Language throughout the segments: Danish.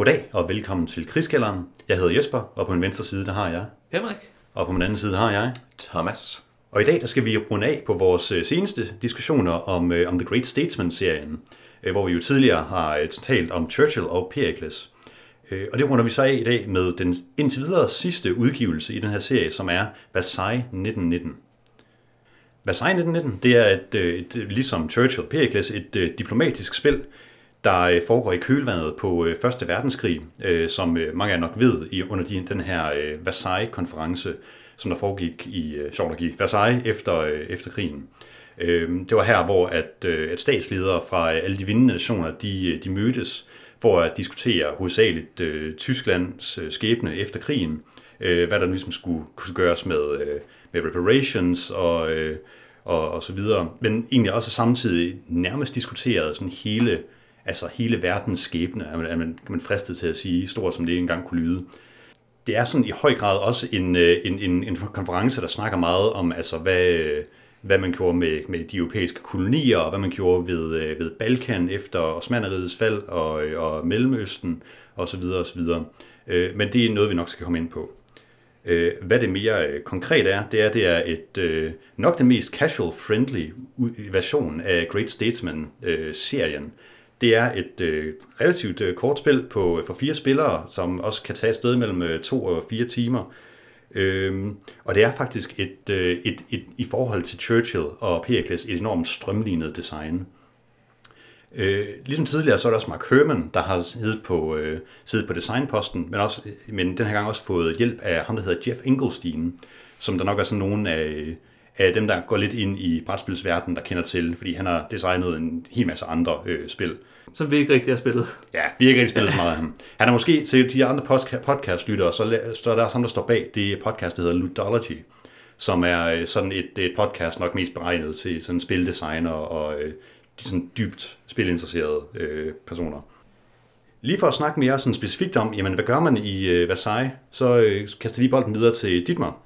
Goddag og velkommen til Krigskælderen. Jeg hedder Jesper, og på min venstre side der har jeg, Henrik. og på min anden side har jeg. Thomas. Og i dag der skal vi runde af på vores øh, seneste diskussioner om, øh, om The Great Statesman-serien, øh, hvor vi jo tidligere har øh, talt om Churchill og Pericles. Øh, Og det runder vi så af i dag med den indtil videre sidste udgivelse i den her serie, som er Versailles 1919. Versailles 1919, det er et, et, et ligesom Churchill og Pericles, et et diplomatisk spil, der øh, foregår i kølvandet på øh, Første Verdenskrig, øh, som mange af jer nok ved i, under den her Versailles-konference, som der foregik i sjovt i Versailles efter, efter krigen. Øhm, det var her, hvor at, at statsledere fra alle de vindende nationer, de, de mødtes for at diskutere hovedsageligt Tysklands skæbne efter krigen, hvad der ligesom skulle, skulle gøres med, med reparations og, og, og så videre, men egentlig også samtidig nærmest diskuterede sådan hele, altså hele verdens skæbne, er man, er man, kan man fristet til at sige, stort som det engang kunne lyde. Det er sådan i høj grad også en, øh, en, en, en konference, der snakker meget om, altså hvad, hvad man gjorde med, med de europæiske kolonier, og hvad man gjorde ved, øh, ved Balkan efter Osmaneriets fald og, og Mellemøsten osv. osv. Øh, men det er noget, vi nok skal komme ind på. Øh, Hvad det mere øh, konkret er, det er, det er et øh, nok den mest casual-friendly version af Great Statesman-serien. Det er et øh, relativt øh, kort spil på, øh, for fire spillere, som også kan tage et sted mellem øh, to og fire timer. Øhm, og det er faktisk et, øh, et, et, i forhold til Churchill og Pericles et enormt strømlignet design. Øh, ligesom tidligere, så er der også Mark Herman, der har siddet på, øh, siddet på designposten, men, også, men den her gang også fået hjælp af ham, der hedder Jeff Engelstein, som der nok er sådan nogen af, af dem, der går lidt ind i brætspilsverdenen, der kender til, fordi han har designet en hel masse andre øh, spil. Som vi ikke rigtig har spillet. Ja, vi har ikke rigtig spillet så meget af ham. Han er måske til de andre podca- podcast-lyttere, så la- står der ham, der står bag det podcast, der hedder Ludology, som er øh, sådan et, et podcast nok mest beregnet til sådan spildesigner og øh, de sådan dybt spilinteresserede øh, personer. Lige for at snakke mere sådan specifikt om, jamen hvad gør man i øh, Versailles, så øh, kaster lige bolden videre til Dietmar.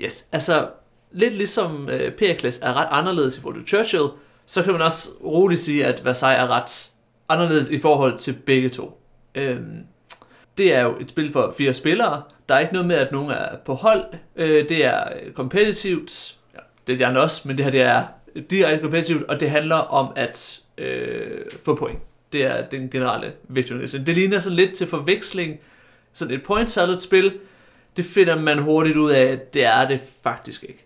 Yes, altså lidt ligesom øh, Pericles er ret anderledes i forhold til Churchill, så kan man også roligt sige, at Versailles er ret anderledes i forhold til begge to. Øhm, det er jo et spil for fire spillere. Der er ikke noget med, at nogen er på hold. Øh, det er øh, kompetitivt. Ja, det er de andre også, men det her det er direkte kompetitivt, og det handler om at øh, få point. Det er den generelle vigtighed. Det ligner sådan lidt til forveksling sådan et point salad spil, det finder man hurtigt ud af, at det er det faktisk ikke.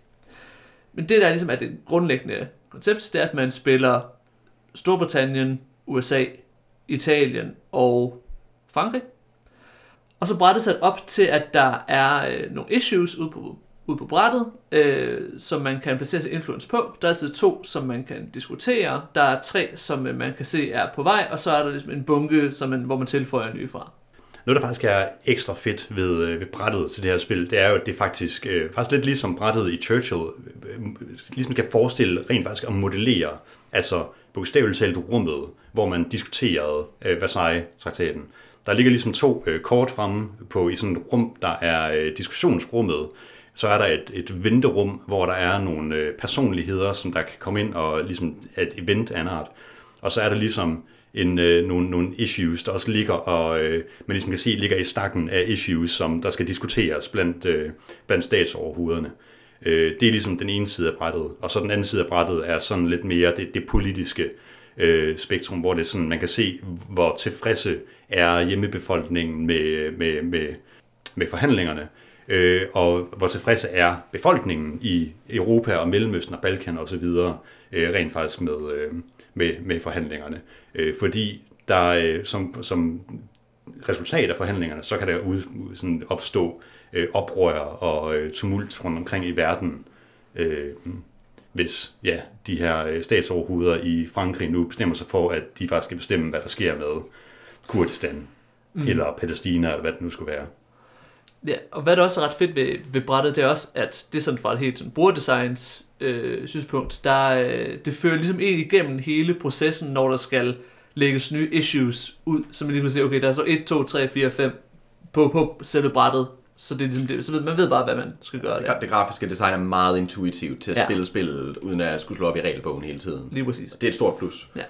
Men det der ligesom er det grundlæggende koncept, det er, at man spiller Storbritannien, USA, Italien og Frankrig. Og så brættet sat op til, at der er øh, nogle issues ude på, ude på brættet, øh, som man kan placere sin influence på. Der er altid to, som man kan diskutere. Der er tre, som øh, man kan se er på vej, og så er der ligesom en bunke, som man, hvor man tilføjer nye fra. Noget, der faktisk er ekstra fedt ved, øh, ved brættet til det her spil, det er jo, at det faktisk, øh, faktisk lidt ligesom brættet i Churchill, øh, øh, ligesom kan forestille rent faktisk at modellere, altså bogstaveligt talt rummet, hvor man diskuterede øh, Versailles-traktaten. Der ligger ligesom to øh, kort fremme på i sådan et rum, der er øh, diskussionsrummet. Så er der et, et venterum, hvor der er nogle øh, personligheder, som der kan komme ind og ligesom et event af en art. Og så er der ligesom en, øh, nogle, nogle issues, der også ligger, og øh, man ligesom kan se, ligger i stakken af issues, som der skal diskuteres blandt, øh, blandt statsoverhovederne. Øh, det er ligesom den ene side af brættet, og så den anden side af brættet er sådan lidt mere det, det politiske øh, spektrum, hvor det er sådan, man kan se, hvor tilfredse er hjemmebefolkningen med, med, med, med forhandlingerne, øh, og hvor tilfredse er befolkningen i Europa og Mellemøsten og Balkan osv. Øh, rent faktisk med, øh, med, med forhandlingerne. Øh, fordi der øh, som, som resultat af forhandlingerne, så kan der ud, sådan opstå øh, oprør og øh, tumult rundt omkring i verden, øh, hvis ja, de her øh, statsoverhoveder i Frankrig nu bestemmer sig for, at de faktisk skal bestemme, hvad der sker med Kurdistan, mm. eller Palæstina, eller hvad det nu skulle være. Ja, og hvad der også er ret fedt ved, ved brættet, det er også, at det er sådan fra et helt sådan brugerdesigns øh, synspunkt, der, øh, det fører ligesom ind igennem hele processen, når der skal lægges nye issues ud, så man lige kan se, okay, der er så 1, 2, 3, 4, 5 på, på selve brættet, så det er ligesom det, så ved, man ved bare, hvad man skal gøre Det, der. det grafiske design er meget intuitivt til at Ja. ja. spille spillet, uden at skulle slå op i regelbogen hele tiden. Lige præcis. Det er et stort plus. Ja.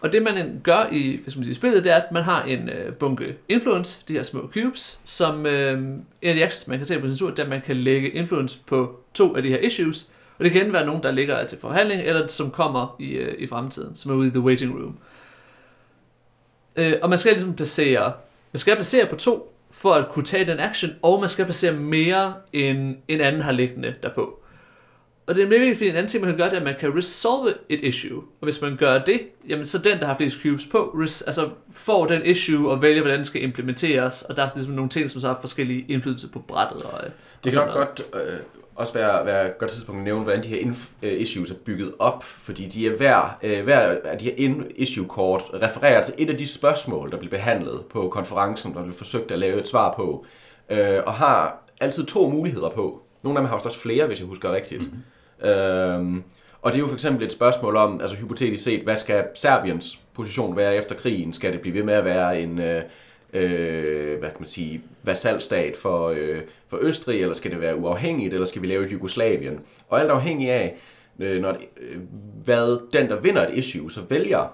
Og det man gør i hvis man siger, spillet, det er, at man har en øh, bunke influence, de her små cubes, som øh, en af de actions, man kan tage på sin tur, det er, at man kan lægge influence på to af de her issues, og det kan enten være nogen, der ligger til forhandling, eller som kommer i, øh, i fremtiden, som er ude i the waiting room. Øh, og man skal ligesom placere, man skal placere på to, for at kunne tage den action, og man skal placere mere, end en anden har liggende derpå. Og det er virkelig fordi en anden ting, man kan gøre, det er, at man kan resolve et issue. Og hvis man gør det, jamen så den, der har flest cubes på, res, altså får den issue og vælger, hvordan den skal implementeres. Og der er ligesom nogle ting, som så har forskellige indflydelse på brættet. Og, det kan godt øh, også være, være et godt tidspunkt at nævne, hvordan de her øh, issues er bygget op, fordi de er hver, øh, hver af de her issue-kort refererer til et af de spørgsmål, der bliver behandlet på konferencen, der bliver forsøgt at lave et svar på, øh, og har altid to muligheder på. Nogle af dem har også flere, hvis jeg husker rigtigt. Mm-hmm. Øhm, og det er jo for eksempel et spørgsmål om, altså hypotetisk set, hvad skal Serbiens position være efter krigen? Skal det blive ved med at være en, øh, øh, hvad kan man sige, vasalstat for, øh, for Østrig, eller skal det være uafhængigt, eller skal vi lave et Jugoslavien? Og alt afhængig af, øh, når det, øh, hvad den, der vinder et issue, så vælger, øh,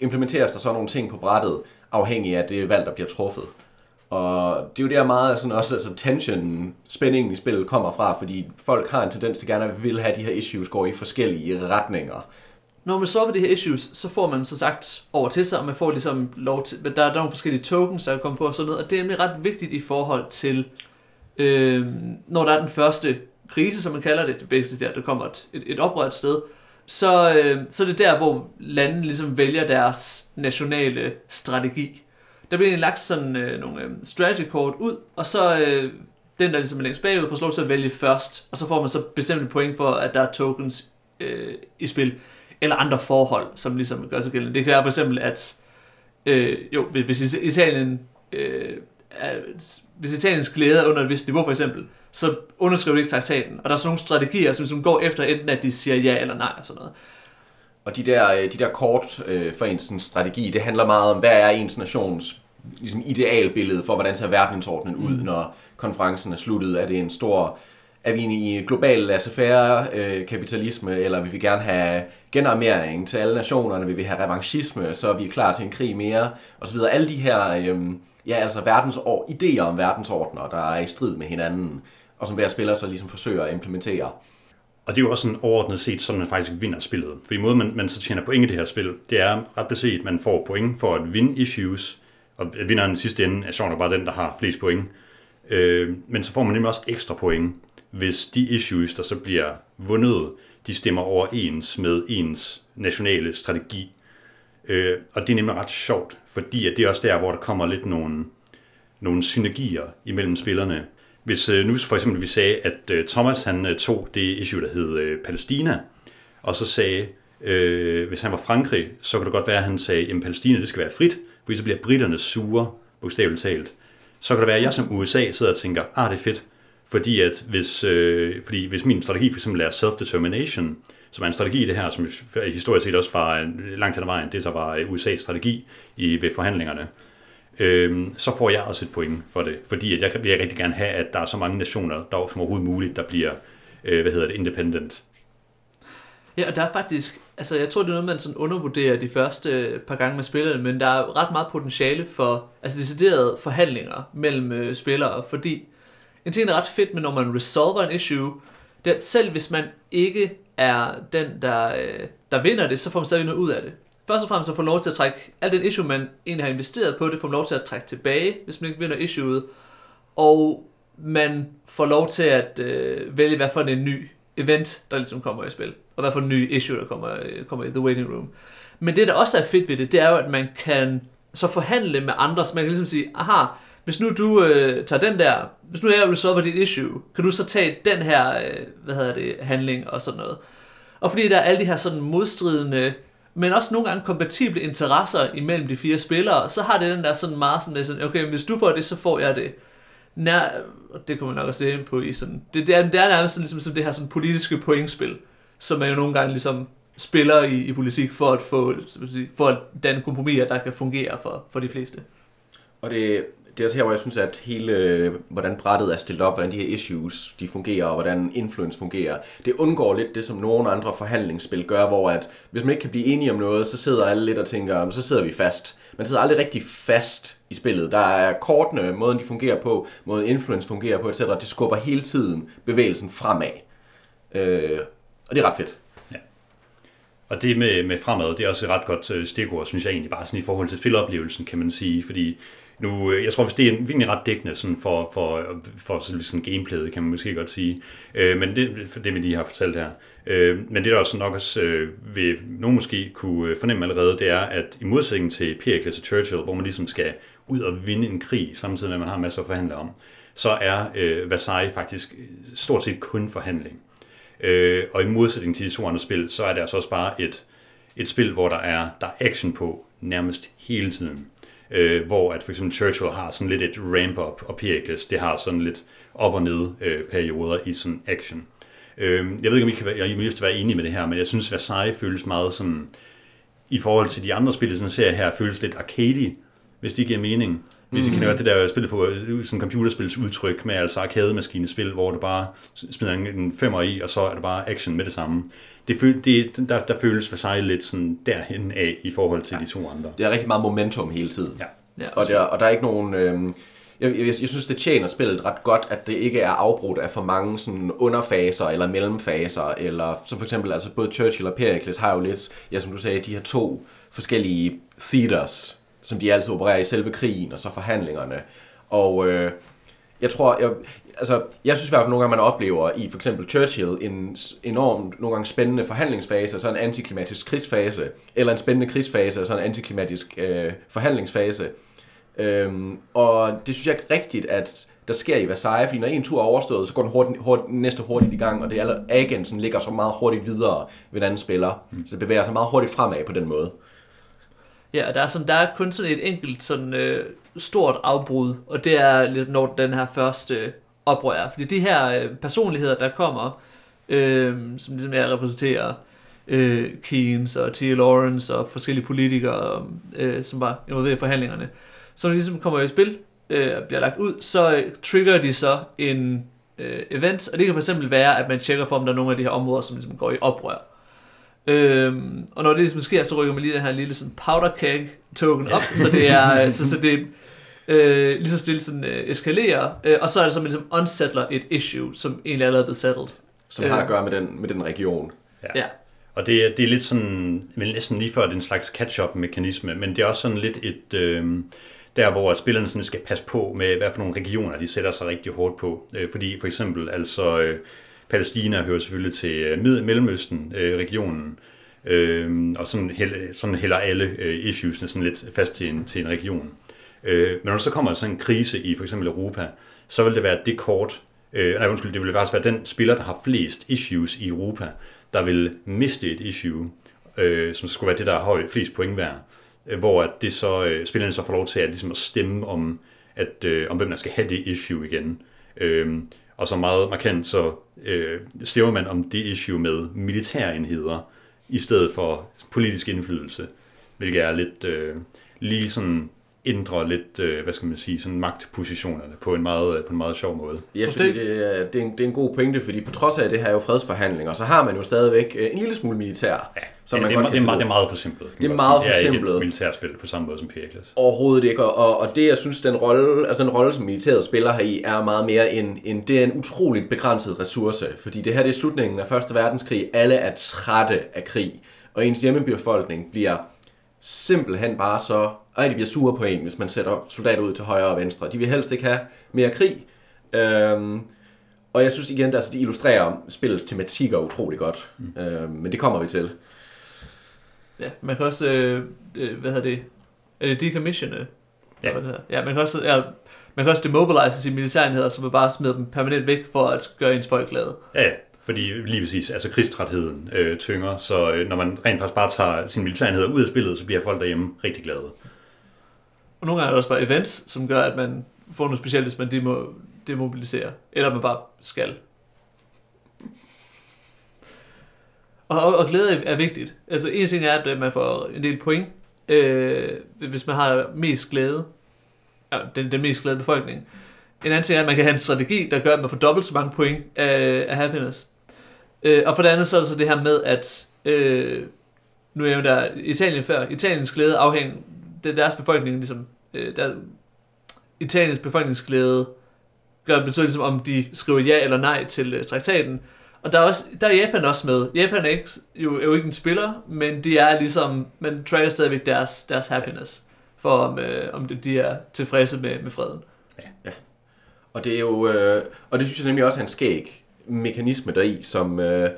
implementeres der så nogle ting på brættet, afhængig af det valg, der bliver truffet. Og det er jo der meget sådan også altså tension, spændingen i spillet kommer fra, fordi folk har en tendens til gerne at vil have de her issues går i forskellige retninger. Når man solver de her issues, så får man så sagt over til sig, og man får ligesom lov til, der, der er nogle forskellige tokens, der komme på og sådan noget, og det er nemlig ret vigtigt i forhold til, øh, når der er den første krise, som man kalder det, det bedste der, der kommer et, et, et oprørt sted, så, øh, så er det der, hvor landene ligesom vælger deres nationale strategi. Der bliver lagt sådan øh, nogle øh, strategy kort ud, og så øh, den, der ligesom er længst bagud, får lov til at vælge først, og så får man så bestemte point for, at der er tokens øh, i spil, eller andre forhold, som ligesom gør sig gældende. Det kan være for eksempel, at øh, jo, hvis Italien øh, hvis Italiens glæde er under et vist niveau for eksempel, så underskriver de ikke traktaten. Og der er sådan nogle strategier, som, som går efter enten, at de siger ja eller nej og sådan noget. Og de der, øh, de der kort øh, for ens strategi, det handler meget om, hvad er ens nations ligesom, idealbillede for, hvordan ser verdensordenen ud, mm. når konferencen er sluttet. Er det en stor... Er vi i global laissez-faire øh, kapitalisme, eller vil vi gerne have genarmering til alle nationerne, vil vi have revanchisme, så er vi klar til en krig mere, og så videre. Alle de her, øh, ja, altså verdensår, idéer om verdensordner, der er i strid med hinanden, og som hver spiller så ligesom forsøger at implementere. Og det er jo også sådan overordnet set, sådan man faktisk vinder spillet. For i måde, man, man så tjener point i det her spil, det er ret beset, at man får point for at vinde issues, og vinderen i sidste ende er sjovt bare den, der har flest point. Øh, men så får man nemlig også ekstra point, hvis de issues, der så bliver vundet, de stemmer overens med ens nationale strategi. Øh, og det er nemlig ret sjovt, fordi at det er også der, hvor der kommer lidt nogle, nogle synergier imellem spillerne. Hvis øh, nu for eksempel vi sagde, at øh, Thomas han øh, tog det issue, der hed øh, Palæstina, og så sagde, øh, hvis han var Frankrig, så kunne det godt være, at han sagde, at Palæstina det skal være frit, fordi så bliver britterne sure, bogstaveligt talt. Så kan det være, at jeg som USA sidder og tænker, ah, det er fedt, fordi, at hvis, øh, fordi hvis min strategi for eksempel er self-determination, som er en strategi i det her, som historisk set også var langt hen ad vejen, det så var USA's strategi i, ved forhandlingerne, øh, så får jeg også et point for det, fordi at jeg vil rigtig gerne have, at der er så mange nationer, der som overhovedet muligt, der bliver, øh, hvad hedder det, independent. Ja, og der er faktisk, altså jeg tror, det er noget, man sådan undervurderer de første øh, par gange med spillerne, men der er ret meget potentiale for, altså deciderede forhandlinger mellem øh, spillere, fordi en ting, der er ret fedt med, når man resolver en issue, det er, at selv hvis man ikke er den, der, øh, der vinder det, så får man stadig noget ud af det. Først og fremmest så får man lov til at trække alt den issue, man egentlig har investeret på det, får man lov til at trække tilbage, hvis man ikke vinder issueet. Og man får lov til at øh, vælge, hvad for en ny event, der ligesom kommer i spil. Og hvad for en ny issue, der kommer, øh, kommer i The Waiting Room. Men det, der også er fedt ved det, det er jo, at man kan så forhandle med andre, så man kan ligesom sige, aha, hvis nu du øh, tager den der, hvis nu jeg resolver dit issue, kan du så tage den her, øh, hvad hedder det, handling og sådan noget. Og fordi der er alle de her sådan modstridende, men også nogle gange kompatible interesser imellem de fire spillere, så har det den der sådan meget sådan, sådan okay, hvis du får det, så får jeg det. Nær, og det kommer man nok også ind på i sådan, det, det, er, det er nærmest sådan, ligesom, sådan det her sådan politiske pointspil, som man jo nogle gange ligesom spiller i, i politik for at få, for at danne kompromiser, der kan fungere for, for de fleste. Og det, det er også her, hvor jeg synes, at hele, hvordan brættet er stillet op, hvordan de her issues, de fungerer, og hvordan influence fungerer, det undgår lidt det, som nogle andre forhandlingsspil gør, hvor at, hvis man ikke kan blive enige om noget, så sidder alle lidt og tænker, så sidder vi fast. Man sidder aldrig rigtig fast i spillet. Der er kortene, måden de fungerer på, måden influence fungerer på, etc. Det skubber hele tiden bevægelsen fremad. Øh, og det er ret fedt. Og det med, med fremad, det er også et ret godt øh, stikord, synes jeg egentlig, bare sådan i forhold til spiloplevelsen, kan man sige, fordi nu, øh, jeg tror, hvis det er virkelig ret dækkende sådan for, for, for sådan, sådan gameplayet, kan man måske godt sige, øh, men det, for det vi lige har fortalt her. Øh, men det der også nok også øh, vil nogen måske kunne øh, fornemme allerede, det er, at i modsætning til Pericles og Churchill, hvor man ligesom skal ud og vinde en krig, samtidig med at man har masser at forhandle om, så er øh, Versailles faktisk øh, stort set kun forhandling. Øh, og i modsætning til de to andre spil, så er det altså også bare et, et spil, hvor der er, der er action på nærmest hele tiden. Øh, hvor at for eksempel Churchill har sådan lidt et ramp-up, og Pericles, det har sådan lidt op- og ned øh, perioder i sådan action. Øh, jeg ved ikke, om I kan være, I være enige med det her, men jeg synes, Versailles føles meget sådan, i forhold til de andre spil, sådan ser her, føles lidt arcade, hvis det giver mening. Hvis I kender godt det der spil for sådan computerspils udtryk med altså arcade-maskinespil, hvor du bare smider en femmer i, og så er det bare action med det samme. Det, føl, det der, der føles Versailles lidt sådan derhen af i forhold til ja. de to andre. Det er rigtig meget momentum hele tiden. Ja. ja og, der, og der er ikke nogen... Øh, jeg, jeg, jeg synes, det tjener spillet ret godt, at det ikke er afbrudt af for mange sådan underfaser eller mellemfaser, eller som for eksempel, altså både Churchill og Pericles har jo lidt, ja som du sagde, de her to forskellige theaters, som de altid opererer i selve krigen og så forhandlingerne. Og øh, jeg tror, jeg, altså, jeg synes i hvert fald nogle gange, man oplever i for eksempel Churchill en enormt nogle gange spændende forhandlingsfase, og så en antiklimatisk krigsfase, eller en spændende krigsfase, og så en antiklimatisk øh, forhandlingsfase. Øhm, og det synes jeg er rigtigt, at der sker i Versailles, fordi når en tur er overstået, så går den hurtigt, hurtigt, næste hurtigt i gang, og det er agensen ligger så meget hurtigt videre ved den anden spiller, mm. så det bevæger sig meget hurtigt fremad på den måde. Ja, der er, sådan, der er kun sådan et enkelt sådan, øh, stort afbrud, og det er når den her første øh, oprør. Fordi de her øh, personligheder, der kommer, øh, som ligesom jeg repræsenterer, øh, Keynes og T. Lawrence og forskellige politikere, øh, som var involveret i forhandlingerne, som ligesom kommer i spil, øh, bliver lagt ud, så øh, trigger de så en øh, event, og det kan for eksempel være, at man tjekker for, om der er nogle af de her områder, som ligesom går i oprør. Øhm, og når det ligesom sker, så rykker man lige den her lille sådan powder keg token op, så det er øh, så, så det øh, lige så stille sådan øh, eskalerer, øh, og så er det som ligesom unsettler et issue, som egentlig allerede er blevet settled. Som øh, har at gøre med den, med den region. Ja. ja. Og det, er, det er lidt sådan, men næsten lige før det er en slags catch-up mekanisme, men det er også sådan lidt et, øh, der hvor spillerne sådan skal passe på med, hvad for nogle regioner de sætter sig rigtig hårdt på. Øh, fordi for eksempel, altså, øh, Palæstina hører selvfølgelig til øh, Mellemøsten-regionen, øh, og sådan, hælder, sådan hælder alle øh, issuesne sådan lidt fast til en, til en region. Øh, men når der så kommer sådan en krise i for eksempel Europa, så vil det være det kort, øh, nej undskyld, det vil faktisk være den spiller, der har flest issues i Europa, der vil miste et issue, øh, som skulle være det, der har høj, flest point værd, øh, hvor at det så, øh, spillerne så får lov til at, ligesom at stemme om, at, øh, om hvem der skal have det issue igen. Øh, og så meget markant, så øh, stemmer man om det issue med militærenheder, i stedet for politisk indflydelse, hvilket er lidt øh, lige sådan ændre lidt, øh, hvad skal man sige, sådan magtpositionerne på en meget, på en meget sjov måde. Ja, fordi det, er, det, er en, det er en god pointe, fordi på trods af, det her er jo fredsforhandlinger, så har man jo stadigvæk øh, en lille smule militær. Ja, som ja, man det, er, godt det, er meget, det er meget forsimplet. Det er meget forsimplet. Det er et militærspil på samme måde som Pericles. Overhovedet ikke, og, og det jeg synes, den rolle, altså den rolle, som militæret spiller her i, er meget mere end, end det er en utroligt begrænset ressource, fordi det her det er slutningen af Første Verdenskrig. Alle er trætte af krig, og ens hjemmebefolkning bliver simpelthen bare så ej, de bliver sure på en, hvis man sætter soldater ud til højre og venstre. De vil helst ikke have mere krig. Øhm, og jeg synes igen, at altså, de illustrerer spillets tematikker utrolig godt. Mm. Øhm, men det kommer vi til. Ja, man kan også, øh, øh hvad hedder det, er det decommission? Ja. Hvad det ja, man kan også, ja, man kan også demobilize sine militærenheder, så man bare smider dem permanent væk for at gøre ens folk glade. Ja, ja. Fordi lige præcis, altså krigstrætheden øh, tynger, så øh, når man rent faktisk bare tager sine militærenheder ud af spillet, så bliver folk derhjemme rigtig glade. Og nogle gange er der også bare events, som gør, at man får noget specielt, hvis man demo, demobiliserer. Eller man bare skal. Og, og, og glæde er vigtigt. Altså en ting er, at øh, man får en del point, øh, hvis man har mest glæde. ja, den, den mest glade befolkning. En anden ting er, at man kan have en strategi, der gør, at man får dobbelt så mange point af, af happiness. Øh, og for det andet så er det så det her med, at øh, nu er jeg jo der Italien før. Italiens glæde afhænger, det deres befolkning ligesom, øh, der, Italiens befolkningsglæde gør betyder ligesom, om de skriver ja eller nej til øh, traktaten. Og der er, også, der er Japan også med. Japan er, ikke, jo, er jo ikke en spiller, men de er ligesom, man tracker stadigvæk deres, deres happiness, for om, øh, om de er tilfredse med, med freden. Ja. ja. Og det er jo, øh, og det synes jeg nemlig også er en skæg mekanisme deri, som øh,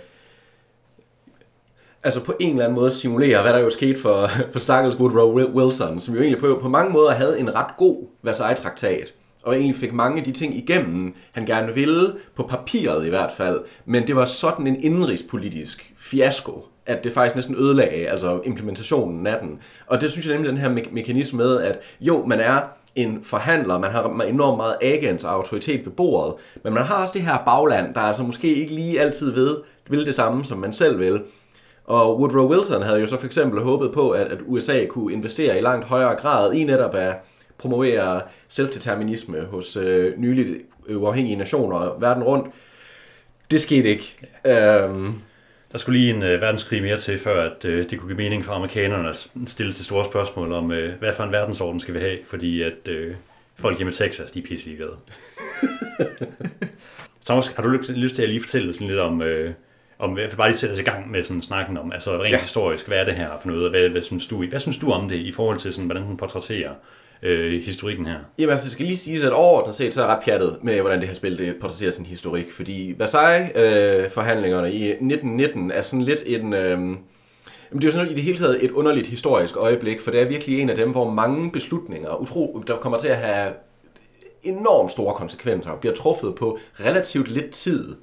altså på en eller anden måde simulere, hvad der jo skete for, for stakkels Woodrow Wilson, som jo egentlig på, på mange måder havde en ret god Versailles-traktat, og egentlig fik mange af de ting igennem, han gerne ville, på papiret i hvert fald, men det var sådan en indrigspolitisk fiasko, at det faktisk næsten ødelagde altså implementationen af den. Og det synes jeg nemlig, den her me- mekanisme med, at jo, man er en forhandler, man har enormt meget agents og autoritet ved bordet, men man har også det her bagland, der altså måske ikke lige altid ved, vil det samme, som man selv vil. Og Woodrow Wilson havde jo så for eksempel håbet på, at, at USA kunne investere i langt højere grad i netop at promovere selvdeterminisme hos øh, nyligt uafhængige nationer verden rundt. Det skete ikke. Ja. Øhm, Der skulle lige en øh, verdenskrig mere til, før at, øh, det kunne give mening for amerikanerne at stille til store spørgsmål om, øh, hvad for en verdensorden skal vi have, fordi at øh, folk hjemme i Texas, de er pisselig glade. Thomas, har du lyst lyst til at lige fortælle sådan lidt om, øh, om jeg vil bare lige sætte os i gang med sådan snakken om, altså rent Ja. historisk, hvad er det her for noget, og hvad, hvad, synes du, hvad synes du om det i forhold til, sådan, hvordan hun portrætterer øh, historikken her? Jamen altså, det skal lige siges, at overordnet set, så er jeg ret pjattet med, hvordan det her spil det portrætterer sin historik, fordi Versailles-forhandlingerne øh, i 1919 er sådan lidt en... Øh, Jamen, det er jo sådan i det hele taget et underligt historisk øjeblik, for det er virkelig en af dem, hvor mange beslutninger, utro, der kommer til at have enormt store konsekvenser, bliver truffet på relativt lidt tid.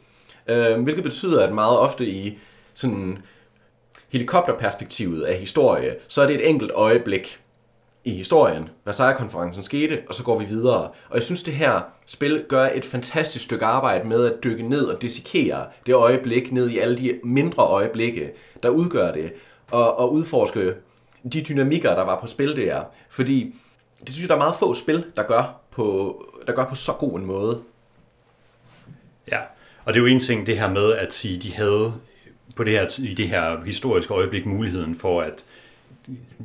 Øh, hvilket betyder, at meget ofte i sådan helikopterperspektivet af historie, så er det et enkelt øjeblik i historien. Versailles-konferencen skete, og så går vi videre. Og jeg synes, det her spil gør et fantastisk stykke arbejde med at dykke ned og dissekere det øjeblik ned i alle de mindre øjeblikke, der udgør det, og, og udforske de dynamikker, der var på spil der. Fordi det synes jeg, der er meget få spil, der gør på, der gør på så god en måde. Ja, og det er jo en ting, det her med at sige, de havde på det her, i det her historiske øjeblik muligheden for at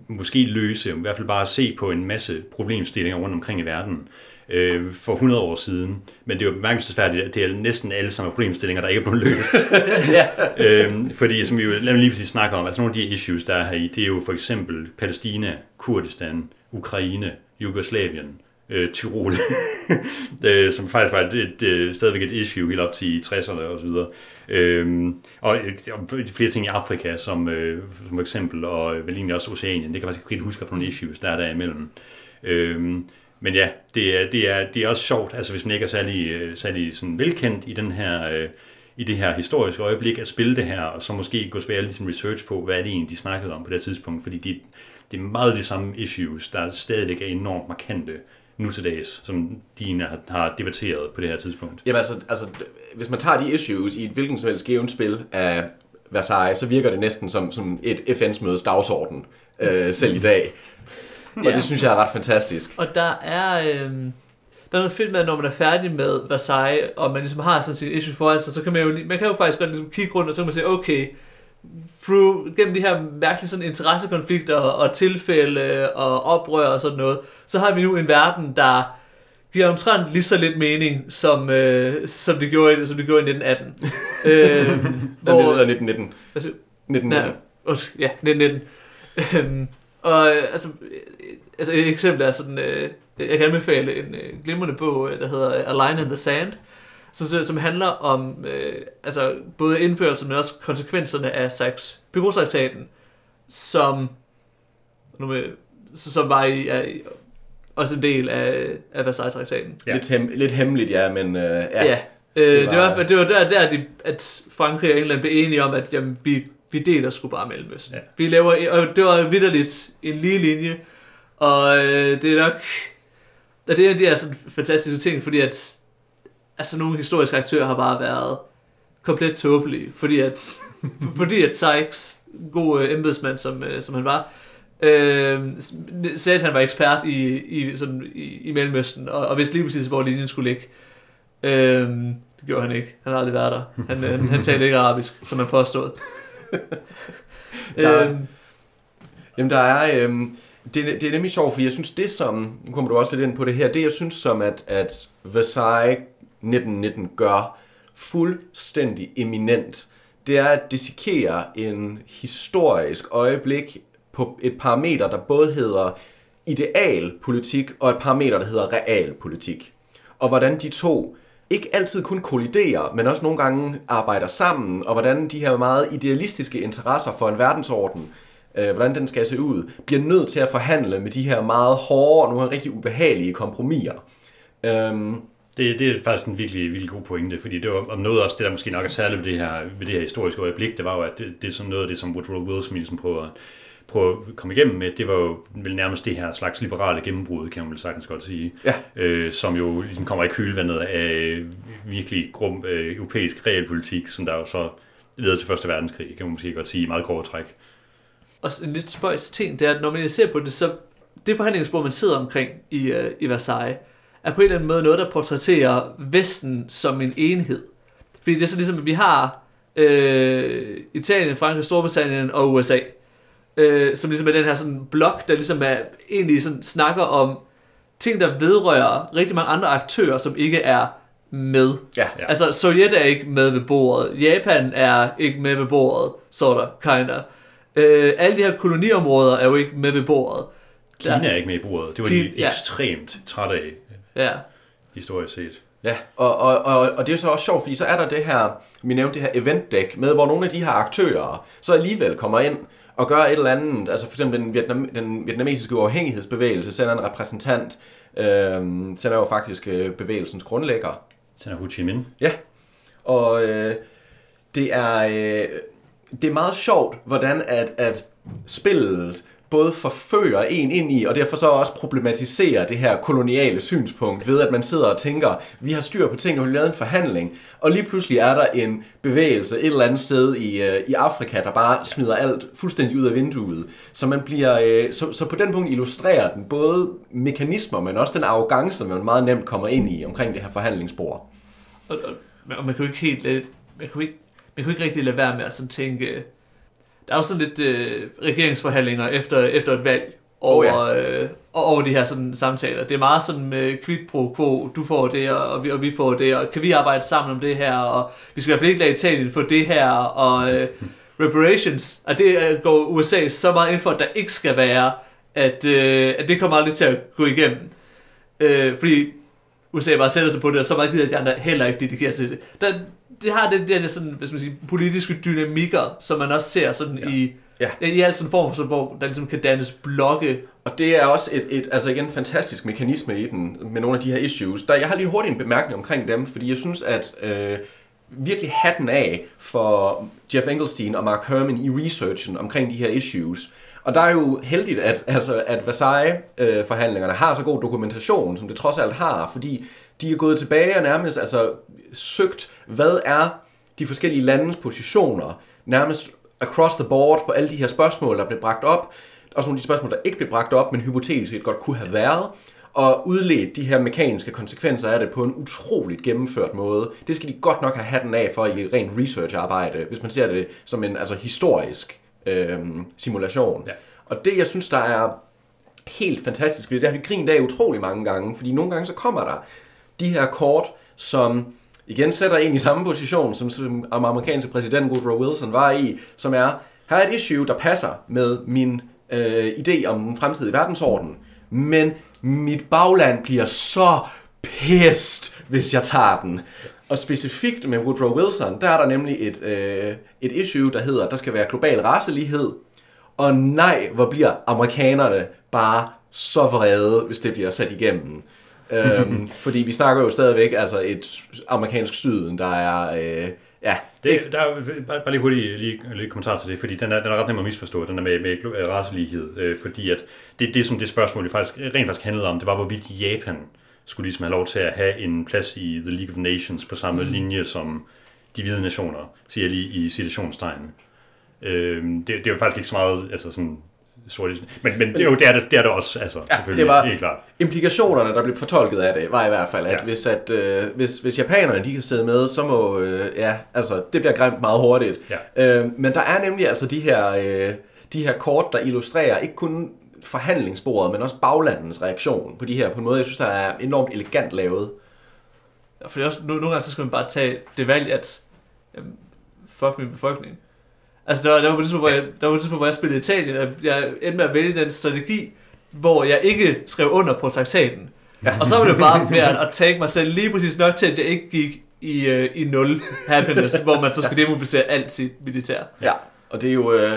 måske løse, i hvert fald bare se på en masse problemstillinger rundt omkring i verden øh, for 100 år siden. Men det er jo bemærkelsesværdigt, at det er næsten alle sammen problemstillinger, der ikke er blevet løst. øhm, fordi som vi jo lad lige præcis snakke om, altså nogle af de issues, der er her i, det er jo for eksempel Palæstina, Kurdistan, Ukraine, Jugoslavien, øh, Tyrol, øh, som faktisk var et, et, et, stadigvæk et issue helt op til 60'erne og så videre. Øhm, og, og flere ting i Afrika, som, øh, som eksempel, og øh, vel egentlig også Oceanien. Det kan jeg faktisk ikke huske, for nogle issues, der er der imellem. Øhm, men ja, det er, det, er, det er også sjovt, altså hvis man ikke er særlig, øh, særlig sådan velkendt i den her... Øh, i det her historiske øjeblik at spille det her, og så måske gå tilbage og ligesom research på, hvad er det egentlig, de snakkede om på det tidspunkt, fordi de, det er meget de samme issues, der stadigvæk er enormt markante nu til dags, som de har, har debatteret på det her tidspunkt. Jamen altså, altså, hvis man tager de issues i et hvilken som helst givet spil af Versailles, så virker det næsten som, som et FN's-mødes dagsorden, øh, selv i dag. Og Ja. det synes jeg er ret fantastisk. Og der er, øhm, der er noget fedt med, at når man er færdig med Versailles, og man ligesom har sådan sin issue foran sig, så kan man jo, man kan jo faktisk godt ligesom kigge rundt, og så kan man sige, okay, through, gennem de her mærkelige sådan interessekonflikter og tilfælde og oprør og sådan noget, så har vi nu en verden, der giver omtrent lige så lidt mening, som, øh, som, det gjorde, i- som det gjorde i 1918. øh, Den hedder 1919. altså, 1919. Nej, undskyld, ja, 1919. Øhm, og øh, altså, øh, altså et eksempel er sådan, øh, jeg kan anbefale en øh, glimrende bog, øh, der hedder A Line in the Sand, så, så- som handler om øh, altså, både indførelsen, men også konsekvenserne af Sykes-Picot-traktaten, som, nu med, så, som var i, er, også en del af, af Versailles-traktaten. Ja. Lidt, hem, lidt hemmeligt, ja, men øh, ja. Ja, øh, det, var, det, var, det var der, der de, at Frankrig og England blev enige om, at jamen, vi, vi deler sgu bare Mellemøsten. Ja. Vi laver, og det var vidderligt en lige linje, og øh, det er nok, og det er de her sådan fantastiske ting, fordi at altså nogle historiske aktører har bare været komplet tåbelige, fordi at, fordi at Sykes, god øh, embedsmand som, øh, som han var, øh, sagde, at han var ekspert i, i, sådan, i, i Mellemøsten, og, og vidste lige præcis, hvor linjen skulle ligge. Øh, det gjorde han ikke. Han har aldrig været der. Han, han, han talte ikke arabisk, som han påstod. Der- øh, Jamen, der er... Øhm, det, det er nemlig sjovt, for jeg synes, det som... Nu kommer du også lidt ind på det her. Det, jeg synes, som at, at Versailles 1919 gør fuldstændig eminent, det er at dissekere en historisk øjeblik på et parameter, der både hedder idealpolitik og et parameter, der hedder realpolitik. Og hvordan de to ikke altid kun kolliderer, men også nogle gange arbejder sammen, og hvordan de her meget idealistiske interesser for en verdensorden, øh, hvordan den skal se ud, bliver nødt til at forhandle med de her meget hårde og nogle rigtig ubehagelige kompromiser. Øhm, det, det er faktisk en virkelig, virkelig god pointe, fordi det var om noget også, det der måske nok er særligt ved det her, ved det her historiske øjeblik, det var jo, at det, det er sådan noget af det, som Woodrow Wilson ligesom prøver, prøver at komme igennem med, det var jo vel nærmest det her slags liberale gennembrud, kan man vel sagtens godt sige, Ja. øh, som jo ligesom kommer i kølvandet af virkelig grum øh, europæisk realpolitik, som der jo så leder til Første Verdenskrig, kan man måske godt sige, i meget grove træk. Og en lidt spøjs ting, det er, at når man ser på det, så det forhandlingsbord, man sidder omkring i, uh, i Versailles, er på en eller anden måde noget, der portrætterer Vesten som en enhed. Fordi det er så ligesom, at vi har øh, Italien, Frankrig, Storbritannien og USA, øh, som ligesom er den her sådan blok, der ligesom er, egentlig sådan snakker om ting, der vedrører rigtig mange andre aktører, som ikke er med. ja. Ja. Altså, Sovjet er ikke med ved bordet. Japan er ikke med ved bordet, sort of, kinda. Øh, alle de her koloniområder er jo ikke med ved bordet. Kina er ikke med i bordet. Det var de Kina- ja. ekstremt trætte af, Ja. historisk set. Ja, og, og, og, og det er så også sjovt, fordi så er der det her, vi nævnte det her event deck, med hvor nogle af de her aktører så alligevel kommer ind og gør et eller andet, altså for eksempel den, Vietnam, den vietnamesiske uafhængighedsbevægelse sender en repræsentant, øh, sender jo faktisk øh, bevægelsens grundlægger. Sen er Ho Chi Minh. Ja, og øh, det er øh, det er meget sjovt, hvordan at, at spillet både forfører en ind i, og derfor så også problematiserer det her koloniale synspunkt, ved at man sidder og tænker, vi har styr på tingene, vi har lavet en forhandling, og lige pludselig er der en bevægelse et eller andet sted i, øh, i Afrika, der bare smider alt fuldstændig ud af vinduet. Så man bliver, øh, så, så på den punkt illustrerer den både mekanismer, men også den arrogance, man meget nemt kommer ind i omkring det her forhandlingsbord. Og, og, og man kan jo ikke helt øh, man kan jo ikke, man kan jo ikke rigtig lade være med at sådan tænke, der er jo sådan lidt øh, regeringsforhandlinger efter, efter et valg over, Oh, øh, og over de her sådan, samtaler. Det er meget sådan med quid pro quo, du får det, og vi, og vi får det, og kan vi arbejde sammen om det her, og vi skal i hvert fald ikke lade Italien få det her, og øh, reparations, og det øh, går USA så meget ind for, at der ikke skal være, at, øh, at det kommer aldrig til at gå igennem. Øh, fordi USA bare sætter sig på det, og så meget gider de andre heller ikke dedikere sig til det. Der, det har det der sådan, hvis man siger, politiske dynamikker, som man også ser sådan ja. i, Ja. i alt sådan form, så, hvor der ligesom kan dannes blokke. Og det er også et, et altså igen, en fantastisk mekanisme i den, med nogle af de her issues. Der, jeg har lige hurtigt en bemærkning omkring dem, fordi jeg synes, at øh, virkelig hatten af for Jeff Engelstein og Mark Herman i researchen omkring de her issues. Og der er jo heldigt, at, altså, at Versailles-forhandlingerne har så god dokumentation, som det trods alt har, fordi de er gået tilbage og nærmest altså, søgt, hvad er de forskellige landes positioner, nærmest across the board på alle de her spørgsmål, der blev bragt op, også nogle af de spørgsmål, der ikke blev bragt op, men hypotetisk set godt kunne have været, og udledt de her mekaniske konsekvenser af det på en utroligt gennemført måde. Det skal de godt nok have hatten af for i ren research-arbejde, hvis man ser det som en altså, historisk øh, simulation. Ja. Og det, jeg synes, der er helt fantastisk ved det, det har vi grint af utrolig mange gange, fordi nogle gange så kommer der de her kort, som igen sætter en i samme position, som, som amerikanske præsident Woodrow Wilson var i, som er, her er et issue, der passer med min øh, idé om den fremtidige verdensorden, men mit bagland bliver så pissed, hvis jeg tager den. Og specifikt med Woodrow Wilson, der er der nemlig et, øh, et issue, der hedder, der skal være global racelighed, og nej, hvor bliver amerikanerne bare så vrede, hvis det bliver sat igennem øhm, fordi vi snakker jo stadigvæk altså et amerikansk syden, der er... Øh, ja, Det, der er bare, bare lige hurtigt lige, lige kommentar til det, fordi den er, den er ret nem at misforstå, den er med, med glo- racelighed, øh, fordi at det, det, som det spørgsmål det faktisk, rent faktisk handlede om, det var, hvorvidt Japan skulle ligesom have lov til at have en plads i The League of Nations på samme mm. linje som de hvide nationer, siger jeg lige i citationstegn. Øh, det, det er jo faktisk ikke så meget altså sådan, sort Men, men det, er jo, det, er det, det er det også, altså, Ja, selvfølgelig, det var- helt klart. Implikationerne, der blev fortolket af det, var i hvert fald, at, Ja. hvis, at øh, hvis, hvis japanerne de kan sidde med, så må, øh, ja, altså, det bliver grimt meget hurtigt. Ja. Øh, men der er nemlig altså de her, øh, de her kort, der illustrerer ikke kun forhandlingsbordet, men også baglandens reaktion på de her, på en måde, jeg synes, der er enormt elegant lavet. Ja, Fordi også, nu, nogle gange så skal man bare tage det valg, at jamen, fuck min befolkning. Altså, der, der var på tidspunkt, hvor jeg, der var på tidspunkt, hvor jeg spillede Italien, og jeg endte med at vælge den strategi, hvor jeg ikke skrev under på traktaten. Ja. Og så var det bare med at, at take mig selv lige præcis nok til, at jeg ikke gik i, uh, i nul happiness, hvor man så skal demobilisere alt sit militær. Ja, og det er jo... Øh,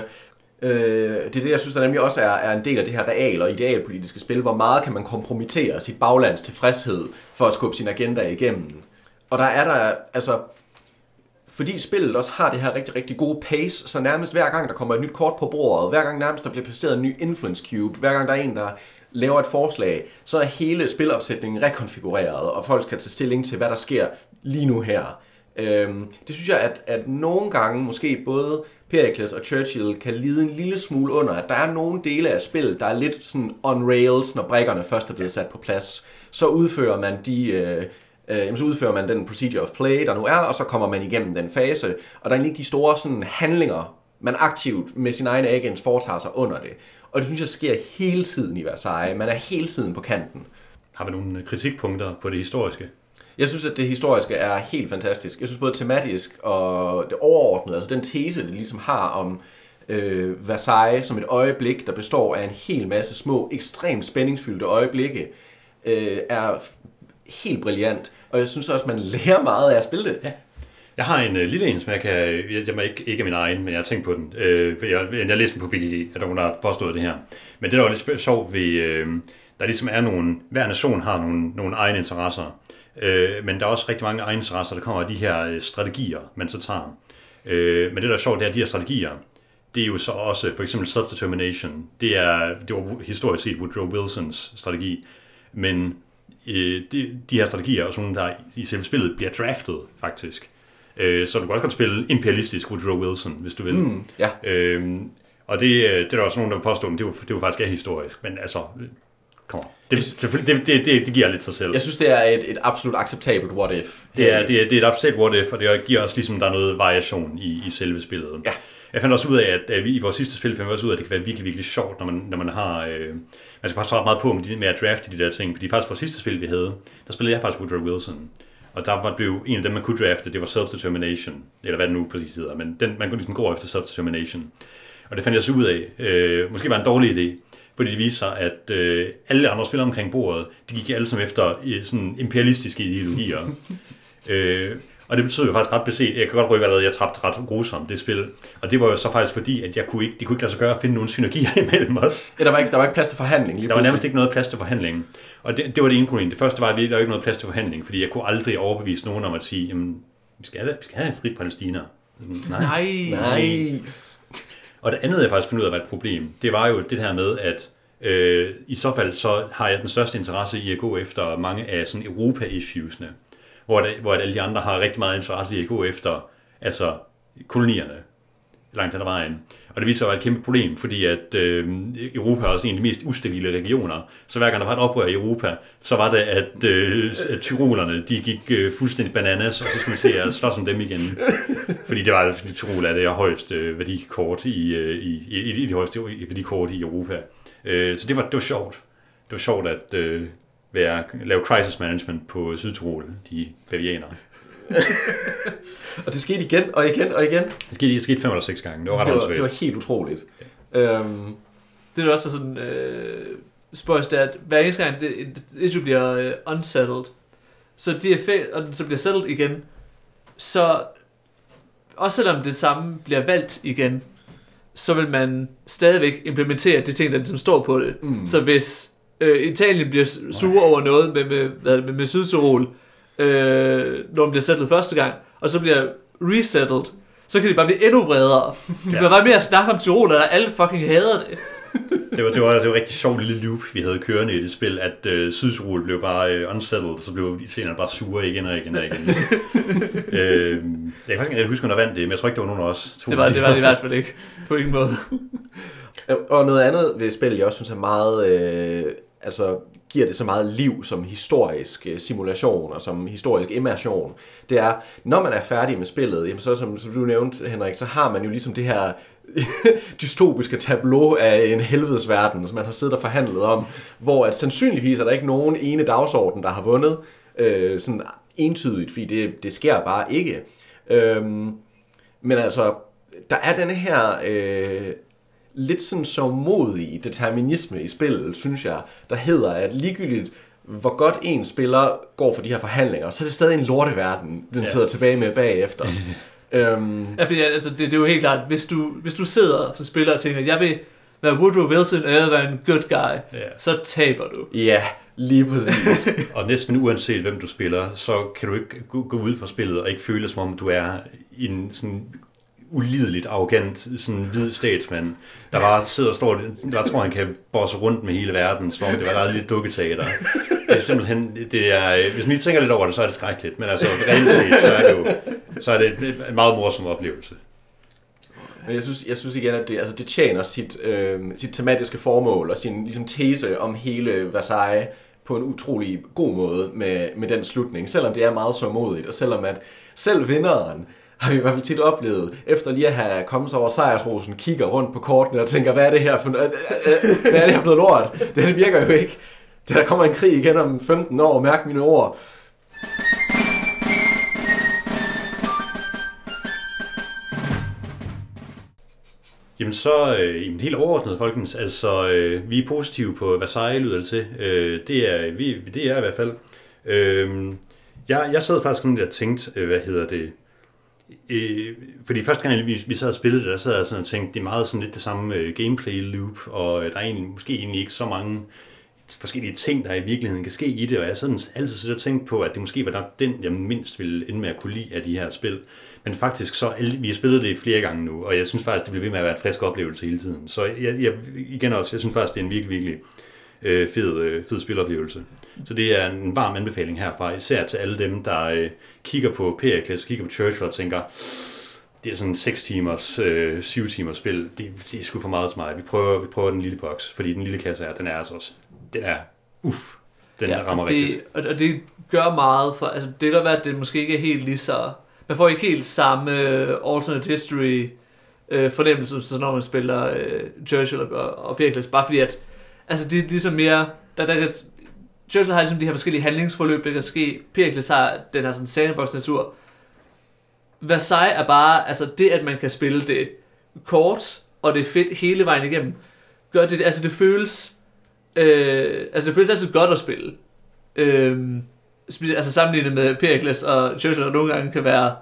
øh, det er det, jeg synes, der nemlig også er, er en del af det her real- og idealpolitiske spil. Hvor meget kan man kompromittere sit baglands tilfredshed for at skubbe sin agenda igennem? Og der er der, altså... Fordi spillet også har det her rigtig, rigtig gode pace, så nærmest hver gang, der kommer et nyt kort på bordet, hver gang nærmest der bliver placeret en ny influence cube, hver gang der er en, der laver et forslag, så er hele spilopsætningen rekonfigureret, og folk skal tage stilling til, hvad der sker lige nu her. Øhm, det synes jeg, at, at nogle gange måske både Pericles og Churchill kan lide en lille smule under, at der er nogle dele af spillet, der er lidt sådan on rails, når brækkerne først er blevet sat på plads. Så udfører man de... Øh, øh, jamen, så udfører man den procedure of play, der nu er, og så kommer man igennem den fase. Og der er ikke de store sådan, handlinger, man aktivt med sin egen agents foretager sig under det. Og det synes jeg sker hele tiden i Versailles. Man er hele tiden på kanten. Har vi nogle kritikpunkter på det historiske? Jeg synes, at det historiske er helt fantastisk. Jeg synes både tematisk og det overordnede, altså den tese, det ligesom har om øh, Versailles som et øjeblik, der består af en hel masse små, ekstremt spændingsfyldte øjeblikke, øh, er helt brilliant. Og jeg synes også, man lærer meget af at spille det. Ja. Jeg har en øh, lille en, som jeg kan... Jeg, jeg ikke, ikke er min egen, men jeg har tænkt på den. Øh, for jeg, jeg læste den på BGG, at der har påstået det her. Men det, der var lidt sjovt ved... Øh, der ligesom er nogle... Hver nation har nogle, nogle egne interesser. Øh, men der er også rigtig mange egne interesser, der kommer af de her øh, strategier, man så tager. Øh, men det, der er sjovt, det er, at de her strategier, det er jo så også for eksempel self-determination. Det, er, det var historisk set Woodrow Wilsons strategi. Men øh, de, de her strategier er også nogle, der i selve spillet bliver draftet, faktisk. Øh, så du kan også godt spille imperialistisk Woodrow Wilson, hvis du vil. Mm, ja. Øhm, og det, øh, det er der også nogen, der vil påstå, men det jo, det jo faktisk er historisk. Men altså, øh, kom on. Det, det, det, det, det giver lidt sig selv. Jeg synes, det er et, et absolut acceptabelt what if. Det er, det, er, det er et absolut what if, og det giver også ligesom, der er noget variation i, i selve spillet. Ja. Jeg fandt også ud af, at, at vi i vores sidste spil fandt vi også ud af, at det kan være virkelig, virkelig sjovt, når man, når man har... Øh, man skal passe ret meget på med, de, med at drafte de der ting, fordi faktisk vores sidste spil, vi havde, der spillede jeg faktisk Woodrow Wilson. Og der var blev en af dem, man kunne drafte, det var self-determination, eller hvad det nu præcis hedder, men den, man kunne ligesom gå efter self-determination. Og det fandt jeg så ud af. Øh, måske var en dårlig idé, fordi det viste sig, at øh, alle andre spillere omkring bordet, de gik alle sammen efter øh, sådan imperialistiske ideologier. øh, og det betød jo faktisk ret beset, jeg kan godt røbe, at jeg tabte ret grusomt det spil. Og det var jo så faktisk fordi, at jeg kunne ikke, det kunne ikke lade sig gøre at finde nogle synergier imellem os. Ja, der var ikke, der var ikke plads til forhandling lige Der var nærmest ikke noget plads til forhandling. Og det, det var det ene problem. Det første var, at der var ikke noget plads til forhandling, fordi jeg kunne aldrig overbevise nogen om at sige, jamen, vi skal have, vi skal have frit Palæstina. Nej. Nej. Nej. Og det andet, jeg faktisk fandt ud af var et problem, det var jo det her med, at øh, i så fald så har jeg den største interesse i at gå efter mange af sådan Europa-issuesne, hvor, det, hvor alle de andre har rigtig meget interesse i at gå efter altså kolonierne langt hen ad vejen. Og det viser sig at være et kæmpe problem, fordi at øh, Europa er også en af de mest ustabile regioner. Så hver gang der var et oprør i Europa, så var det, at, øh, at tyrolerne de gik øh, fuldstændig bananas, og så skulle vi se at slås om dem igen. Fordi det var altså, fordi Tyrol er det højeste øh, værdikort i, øh, i, i, i, i de højeste værdikort i Europa. Øh, så det var, det var sjovt. Det var sjovt at øh, være, lave crisis management på Sydtyrol, de bavianere. Og det skete igen og igen og igen. Det skete, det skete fem eller seks gange. Det var ret Det var, det var helt utroligt. Øhm, Det er også sådan, øh, spørgsmål, det er, at hver eneste gang det, et issue bliver øh, unsettled, så de er fæ- og den så bliver settled igen, så også selvom det samme bliver valgt igen, så vil man stadigvæk implementere de ting, der ligesom står på det. Mm. Så hvis øh, Italien bliver sure over noget med, med, hvad, det, med, med Sydtyrol, øh, når den bliver settled første gang, og så bliver resettled, så kan de bare blive endnu vredere. De Ja. bliver bare mere at snakke om Tyrol, og alle fucking hader det. Det var, det var, det var et rigtig sjovt lille loop, vi havde kørende i det spil, at øh, Sydtyrol blev bare øh, unsettled, så blev italienerne bare sure igen og igen og igen. øh, jeg kan faktisk ikke huske, der vandt det, men jeg tror ikke, det var nogen af os. to. Det var det, var det i hvert fald ikke. På ingen måde. Og noget andet ved spillet, jeg også synes er meget... Øh, altså giver det så meget liv som historisk øh, simulation og som historisk immersion, det er, når man er færdig med spillet, jamen så som, som du nævnte, Henrik, så har man jo ligesom det her dystopiske tableau af en helvedes verden, som man har siddet og forhandlet om, hvor at sandsynligvis er der ikke nogen ene dagsorden, der har vundet øh, sådan entydigt, fordi det, det sker bare ikke. Øhm, men altså, der er denne her øh, lidt sådan så modig determinisme i spillet, synes jeg, der hedder, at ligegyldigt hvor godt en spiller går for de her forhandlinger, så er det stadig en lorteverden, den ja. sidder tilbage med bagefter. øhm. Ja, fordi, altså, det, det er jo helt klart, hvis du, hvis du sidder som spiller og tænker, jeg vil være Woodrow Wilson, og jeg vil være en good guy, ja. så taber du. Ja, lige præcis. og næsten uanset hvem du spiller, så kan du ikke gå, gå ud fra spillet og ikke føle som om du er i en sådan ulideligt arrogant sådan hvid statsmand, der bare sidder og står, der tror han kan bosse rundt med hele verden, som om det var et lille dukketeater. Det er simpelthen, det er, hvis man tænker lidt over det, så er det skrækkeligt, men altså rent set, så er det jo så er det en meget morsom oplevelse. Men jeg synes, jeg synes igen, at det, altså det tjener sit, øh, sit tematiske formål og sin ligesom, tese om hele Versailles på en utrolig god måde med, med den slutning, selvom det er meget så modigt, og selvom at selv vinderen har vi i hvert fald tit oplevet, efter lige at have kommet sig over sejrsrosen, kigger rundt på kortene og tænker, hvad er det her for, øh, øh, øh, hvad er det her for noget lort? Det, det virker jo ikke. Der kommer en krig igen om 15 år, mærk mine ord. Jamen så, øh, helt overordnet, folkens, altså øh, vi er positive på Versailles, lyder det til. Øh, det, er, vi, det er i hvert fald. Øh, jeg, jeg sad faktisk sådan lidt og tænkte, øh, hvad hedder det, Øh, fordi første gang vi, vi sad og spillede det, der sad jeg sådan og tænkte, det er meget sådan lidt det samme øh, gameplay loop, og øh, der er egentlig, måske egentlig ikke så mange forskellige ting, der i virkeligheden kan ske i det, og jeg sådan altid sidder og tænkt på, at det måske var nok den, jeg mindst ville ende med at kunne lide af de her spil. Men faktisk så, vi har spillet det flere gange nu, og jeg synes faktisk, det bliver ved med at være et frisk oplevelse hele tiden. Så jeg, jeg igen også, jeg synes faktisk, det er en virkelig, virkelig øh, fed, øh, fed spiloplevelse. Så det er en varm anbefaling herfra, især til alle dem, der øh, kigger på Pericles, kigger på Churchill og tænker, det er sådan 6 timers, øh, 7 timers spil, det, det er sgu for meget til mig. Vi prøver, vi prøver den lille boks, fordi den lille kasse her, den er altså også, den er, uff, den ja, rammer og det, rigtigt. Og, det gør meget for, altså det kan være, at det måske ikke er helt lige så, man får ikke helt samme uh, alternate history uh, fornemmelse, som når man spiller uh, Churchill og, og Pericles, bare fordi at, altså det er ligesom mere, der, der kan Churchill har ligesom de her forskellige handlingsforløb, der kan ske. Pericles har den her sådan sandbox-natur. Versailles er bare, altså det, at man kan spille det kort, og det er fedt hele vejen igennem, gør det, altså det føles, øh, altså det føles altid godt at spille. Øh, altså sammenlignet med Pericles og Churchill, der nogle gange kan være,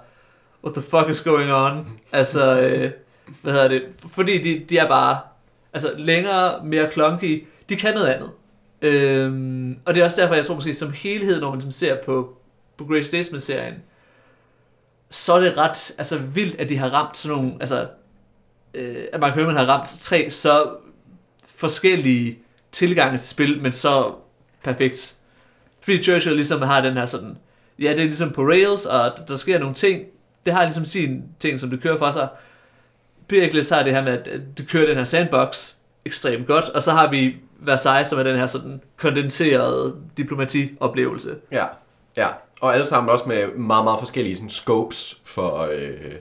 what the fuck is going on? Altså, øh, hvad hedder det? Fordi de, de er bare, altså længere, mere clunky, de kan noget andet. Øhm, og det er også derfor, jeg tror måske som helhed, når man som ser på, på Great Statesman-serien, så er det ret altså, vildt, at de har ramt sådan nogle, altså, øh, at Mark Herman har ramt tre så forskellige tilgange til spil, men så perfekt. Fordi Churchill ligesom har den her sådan, ja, det er ligesom på rails, og der sker nogle ting, det har ligesom sin ting, som det kører for sig. Pericles har det her med, at det kører den her sandbox ekstremt godt, og så har vi Versailles, som er den her sådan kondenserede diplomatioplevelse. Ja, ja. Og alle sammen også med meget, meget forskellige sådan, scopes for, øh,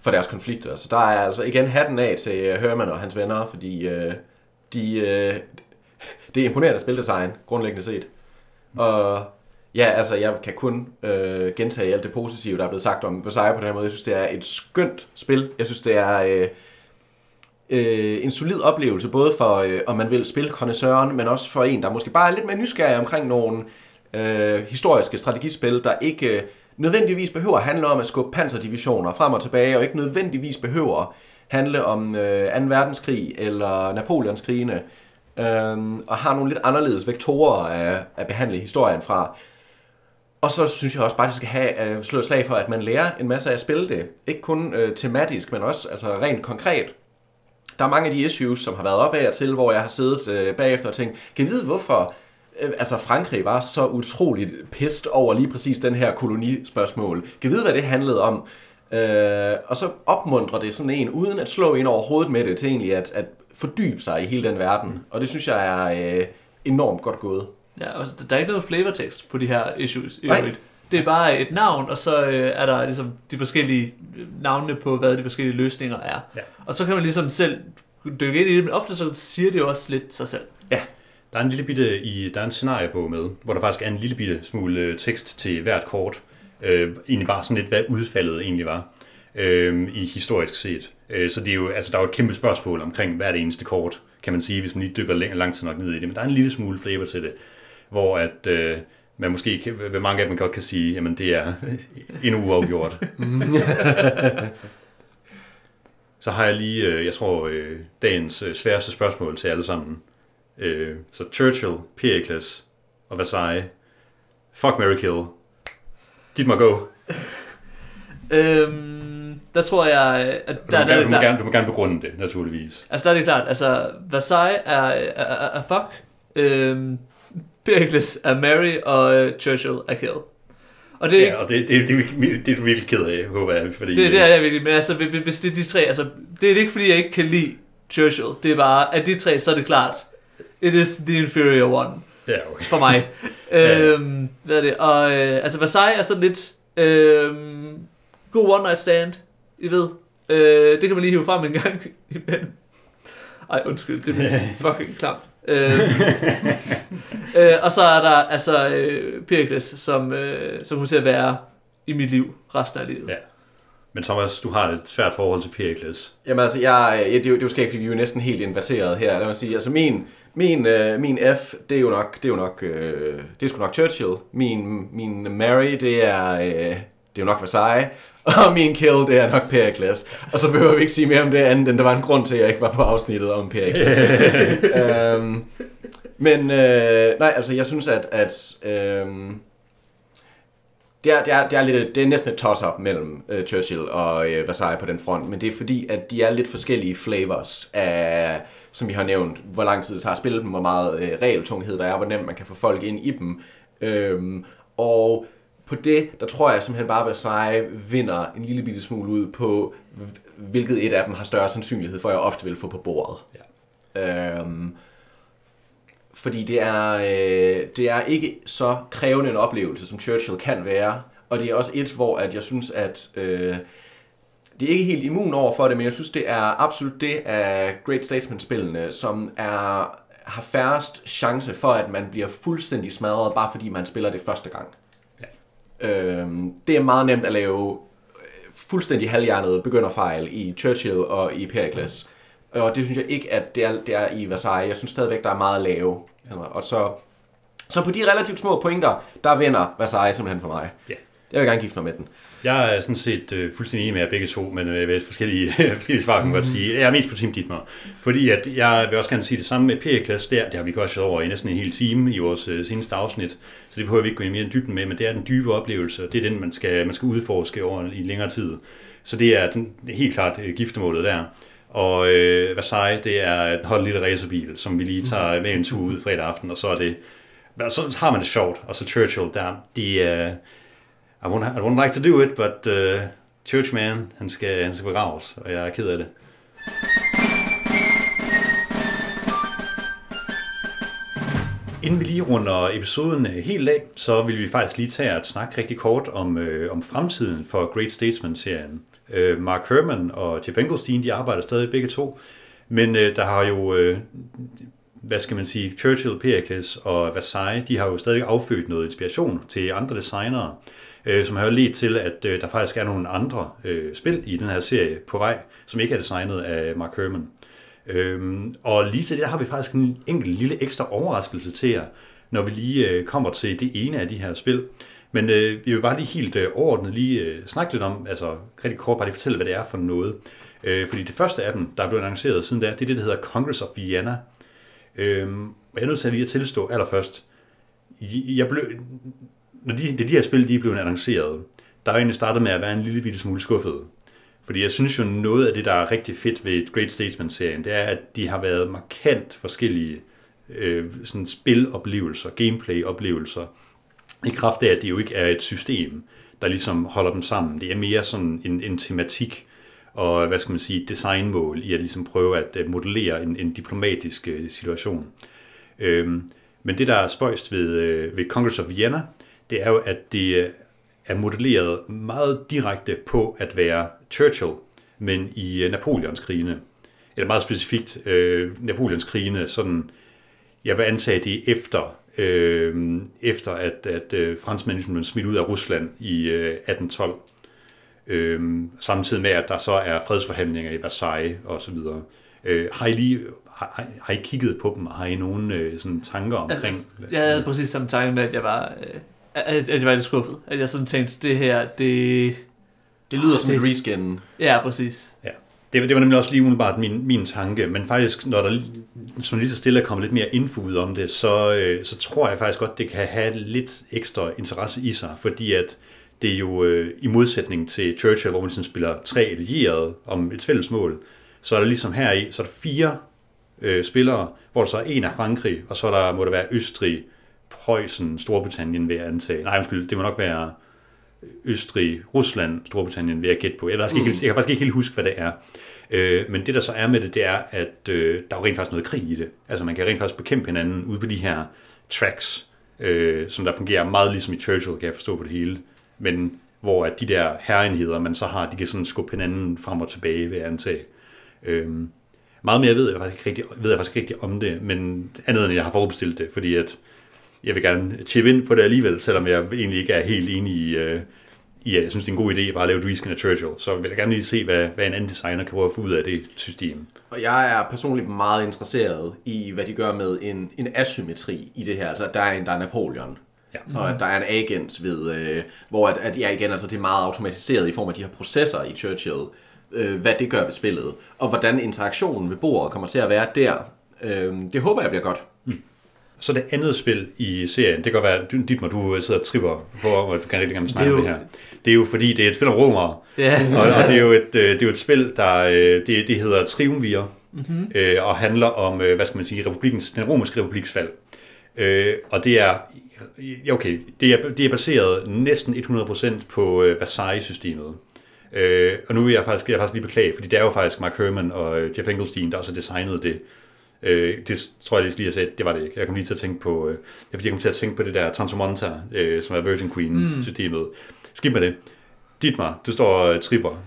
for deres konflikter. Så der er altså igen hatten af til øh, Hørmann og hans venner, fordi øh, de, øh, det er imponerende spildesign, grundlæggende set. Og ja, altså jeg kan kun øh, gentage alt det positive, der er blevet sagt om Versailles på den her måde. Jeg synes, det er et skønt spil. Jeg synes, det er... Øh, øh, en solid oplevelse, både for, øh, om man vil spille kondensøren, men også for en, der måske bare er lidt mere nysgerrig omkring nogle øh, historiske strategispil, der ikke øh, nødvendigvis behøver at handle om at skubbe panserdivisioner frem og tilbage, og ikke nødvendigvis behøver handle om øh, 2. verdenskrig eller Napoleonskrigene, øh, og har nogle lidt anderledes vektorer at, at behandle historien fra. Og så synes jeg også bare, at de skal have øh, slået slag for, at man lærer en masse af at spille det. Ikke kun øh, tematisk, men også altså, rent konkret der er mange af de issues, som har været op af til, hvor jeg har siddet øh, bagefter og tænkt, kan jeg vide hvorfor øh, altså Frankrig var så utroligt pist over lige præcis den her kolonispørgsmål. Kan jeg vide, hvad det handlede om? Øh, og så opmuntrer det sådan en, uden at slå ind over hovedet med det, til egentlig at, at fordybe sig i hele den verden. Og det synes jeg er øh, enormt godt gået. Ja, og der er ikke noget flavortekst på de her issues. i Nej. øvrigt. Det er bare et navn, og så øh, er der ligesom de forskellige øh, navne på, hvad de forskellige løsninger er. Ja. Og så kan man ligesom selv dykke ind i det, men ofte så siger det jo også lidt sig selv. Der er en lille bitte i, der er en scenariebog med, hvor der faktisk er en lille bitte smule øh, tekst til hvert kort. Øh, egentlig bare sådan lidt, hvad udfaldet egentlig var øh, i historisk set. Øh, så det er jo, altså, der er jo et kæmpe spørgsmål omkring hvert eneste kort, kan man sige, hvis man lige dykker lang tid nok ned i det. Men der er en lille smule flavor til det, hvor at, øh, man måske, ved mange af dem godt kan sige, jamen det er endnu uafgjort. Så har jeg lige, øh, jeg tror, øh, dagens øh, sværeste spørgsmål til alle sammen. Så Churchill, Pericles og Versailles. Fuck, Mary Kill. Dit må gå. Øhm, der tror jeg, at Du, der, må, der, gerne, der, du, må der, gerne, du må gerne begrunde det, naturligvis. altså der er det klart, altså Versailles er, er, er, er fuck, øhm, Pericles er Mary, og øh, Churchill er kill. Og det er Ja, og det, det, det, det, det er du virkelig ked af, håber jeg. Fordi, Det, det er jeg virkelig, men altså, hvis- det er de tre, altså, det er ikke fordi, jeg ikke kan lide Churchill. Det er bare, at de tre, så er det klart, it is the inferior one, Ja, okay. for mig. Ja. øhm, hvad er det? Og, øh, altså, Versailles er sådan lidt, øhm, god one night stand, I ved. Øh, det kan man lige hive frem en gang imellem. Ej, undskyld, det er fucking klamt. Øh, øh, og så er der altså øh, Pericles, som, øh, som hun til at være i mit liv resten af livet. Ja. Men Thomas, du har et svært forhold til Pericles. Jamen altså, jeg, ja, det, er jo, det er jo skægt, fordi vi er jo næsten helt inverteret her. Lad mig sige, altså min, min, øh, min F, det er jo nok, det er jo nok, øh, det er sgu nok Churchill. Min, min Mary, det er, øh, det er jo nok Versailles. Og min kill, det er nok Pericles. Og så behøver vi ikke sige mere om det andet, end der var en grund til, at jeg ikke var på afsnittet om Pericles. øhm, men øh, nej, altså jeg synes, at, at øhm, det er, det, er, det, er lidt, det er næsten et toss-up mellem øh, Churchill og øh, Versailles på den front, men det er fordi, at de er lidt forskellige flavors af, som vi har nævnt, hvor lang tid det tager at spille dem, hvor meget øh, regeltunghed der er, hvor nemt man kan få folk ind i dem. Øhm, og på det, der tror jeg simpelthen bare, at Versailles vinder en lille bitte smule ud på, hvilket et af dem har større sandsynlighed for, at jeg ofte vil få på bordet. Ja. Øhm, fordi det er, øh, det er ikke så krævende en oplevelse, som Churchill kan være. Og det er også et, hvor at jeg synes, at øh, det er ikke helt immun over for det, men jeg synes, det er absolut det af Great Statesman-spillene, som er, har færrest chance for, at man bliver fuldstændig smadret, bare fordi man spiller det første gang. Øh, det er meget nemt at lave øh, fuldstændig halvhjernet begynderfejl i Churchill og i Pericles. Og det synes jeg ikke, at det er, det er i Versailles. Jeg synes stadigvæk, der er meget lave. Og så, så på de relativt små pointer, der vinder Versailles simpelthen for mig. Ja. Jeg vil gerne gifte mig med den. Jeg er sådan set øh, fuldstændig enig med jer begge to, men øh, ved forskellige, forskellige svar kan man godt sige. Jeg er mest på Team Dietmar, fordi at jeg vil også gerne sige det samme med Pericles der. Det har vi også over i næsten en hel time i vores øh, seneste afsnit, så det behøver vi ikke gå i mere i dybden med, men det er den dybe oplevelse, og det er den, man skal, man skal udforske over i længere tid. Så det er den, helt klart øh, giftemålet der. Og øh, Versailles, det er en hold lille racerbil, som vi lige tager med en tur ud fredag aften, og så er det, så har man det sjovt. Og så Churchill, der, de er, i wouldn't, I wouldn't like to do it, but uh, Churchman, han skal, han skal begraves, og jeg er ked af det. Inden vi lige runder episoden øh, helt af, så vil vi faktisk lige tage at snakke rigtig kort om, øh, om fremtiden for Great Statesman-serien. Øh, Mark Herman og Jeff Engelstein, de arbejder stadig begge to, men øh, der har jo, øh, hvad skal man sige, Churchill, Pericles og Versailles, de har jo stadig affødt noget inspiration til andre designere, øh, øh, som har jo ledt til, at øh, der faktisk er nogle andre øh, spil i den her serie på vej, som ikke er designet af Mark Herman. Øhm, og lige til det der har vi faktisk en enkelt lille ekstra overraskelse til jer, når vi lige øh, kommer til det ene af de her spil. Men øh, vi vil bare lige helt øh, overordnet lige øh, snakke lidt om, altså rigtig kort bare lige fortælle, hvad det er for noget. Øh, fordi det første af dem, der er blevet annonceret siden da, det er det, der hedder Congress of Vienna. Øh, og jeg er nødt til lige at tilstå allerførst, jeg blev, når de, de her spil de er blevet annonceret, der er jeg egentlig startet med at være en lille bitte smule skuffet. Fordi jeg synes jo, noget af det, der er rigtig fedt ved Great Statesman-serien, det er, at de har været markant forskellige øh, sådan spiloplevelser, gameplay-oplevelser, i kraft af, at det jo ikke er et system, der ligesom holder dem sammen. Det er mere sådan en, en tematik. og hvad skal man sige, designmål i at ligesom prøve at øh, modellere en, en diplomatisk øh, situation. Øhm, men det, der er spøjst ved, øh, ved Congress of Vienna, det er jo, at det øh, er modelleret meget direkte på at være Churchill, men i øh, Napoleons krigene. Eller meget specifikt øh, Napoleons krigene, sådan, jeg vil antage det efter, øh, efter at, at øh, franskmændene ligesom blev smidt ud af Rusland i øh, 1812. Øh, samtidig med, at der så er fredsforhandlinger i Versailles osv. Øh, har I lige har, har I kigget på dem, og har I nogen øh, sådan tanker omkring? Altså, jeg havde præcis samme tanke med, at jeg var, øh, at, at jeg var lidt skuffet. At jeg sådan tænkte, det her, det... Det lyder som det- en reskin. Ja, præcis. Ja. Det, var- det var nemlig også lige umiddelbart min, min tanke, men faktisk, når der som lige så stille er kommet lidt mere info ud om det, så, øh, så tror jeg faktisk godt, det kan have lidt ekstra interesse i sig, fordi at det er jo øh, i modsætning til Churchill, hvor man sådan spiller tre allierede om et fælles mål, så er der ligesom her i, så er der fire øh, spillere, hvor der så er en af Frankrig, og så er der, må det være Østrig, Preussen, Storbritannien vil jeg antage. Nej, undskyld, det må nok være Østrig, Rusland, Storbritannien vil jeg gætte på. Jeg, ved, faktisk ikke, helt- jeg kan faktisk ikke helt huske, hvad det er. Øh, men det, der så er med det, det er, at øh, der er jo rent faktisk noget krig i det. Altså man kan rent faktisk bekæmpe hinanden ude på de her tracks, øh, som der fungerer meget ligesom i Churchill, kan jeg forstå på det hele. Men hvor at de der herrenheder, man så har, de kan sådan skubbe hinanden frem og tilbage, vil jeg antage. Øhm, meget mere ved jeg, faktisk ikke rigtig, ved jeg faktisk ikke rigtig om det, men andet end at jeg har forudbestilt det, fordi at jeg vil gerne chip ind på det alligevel, selvom jeg egentlig ikke er helt enig i, øh, at jeg synes, det er en god idé bare at lave reskin af Churchill. Så vil jeg gerne lige se, hvad, hvad en anden designer kan prøve at få ud af det system. Og jeg er personligt meget interesseret i, hvad de gør med en, en asymmetri i det her. Altså, der er en, der er Napoleon. Ja. Og at der er en agent ved, øh, hvor at, at ja, igen, altså, det er meget automatiseret i form af de her processer i Churchill, øh, hvad det gør ved spillet, og hvordan interaktionen ved bordet kommer til at være der. Øh, det håber jeg bliver godt. Så det andet spil i serien, det kan godt være, dit må du sidder og tripper på, og du kan rigtig gerne snakke Det om det her. Det er jo fordi, det er et spil om romere, Ja, og, og det, er jo et, øh, det er jo et spil, der øh, det, det hedder Triumvir, mm-hmm. øh, og handler om, hvad skal man sige, republikens, den romerske republiks fald. Øh, og det er, ja, okay, det er, det er baseret næsten 100% på Versailles-systemet. Øh, og nu vil jeg faktisk, jeg faktisk lige beklage, fordi det er jo faktisk Mark Herman og Jeff Engelstein, der også har designet det. Øh, det tror jeg lige, jeg sagde, det var det ikke. Jeg kom lige til at tænke på, øh, er fordi jeg kom til at tænke på det der Tantomonta, øh, som er Virgin Queen-systemet. Skib med det. Dietmar, du står og tripper.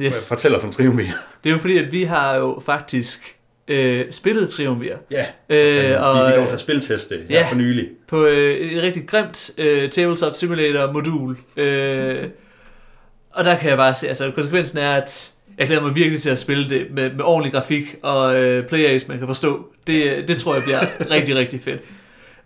yes. Fortæl os om Triumvir. Det er jo fordi, at vi har jo faktisk øh, spillet Triumvir. Ja, Øh, og, vi fik lov øh, til at spilteste ja. for nylig. på øh, et rigtig grimt øh, Tabletop Simulator modul. Øh, og der kan jeg bare se, altså konsekvensen er, at jeg glæder mig virkelig til at spille det med, med ordentlig grafik og øh, players, man kan forstå. Det, det tror jeg bliver rigtig, rigtig fedt.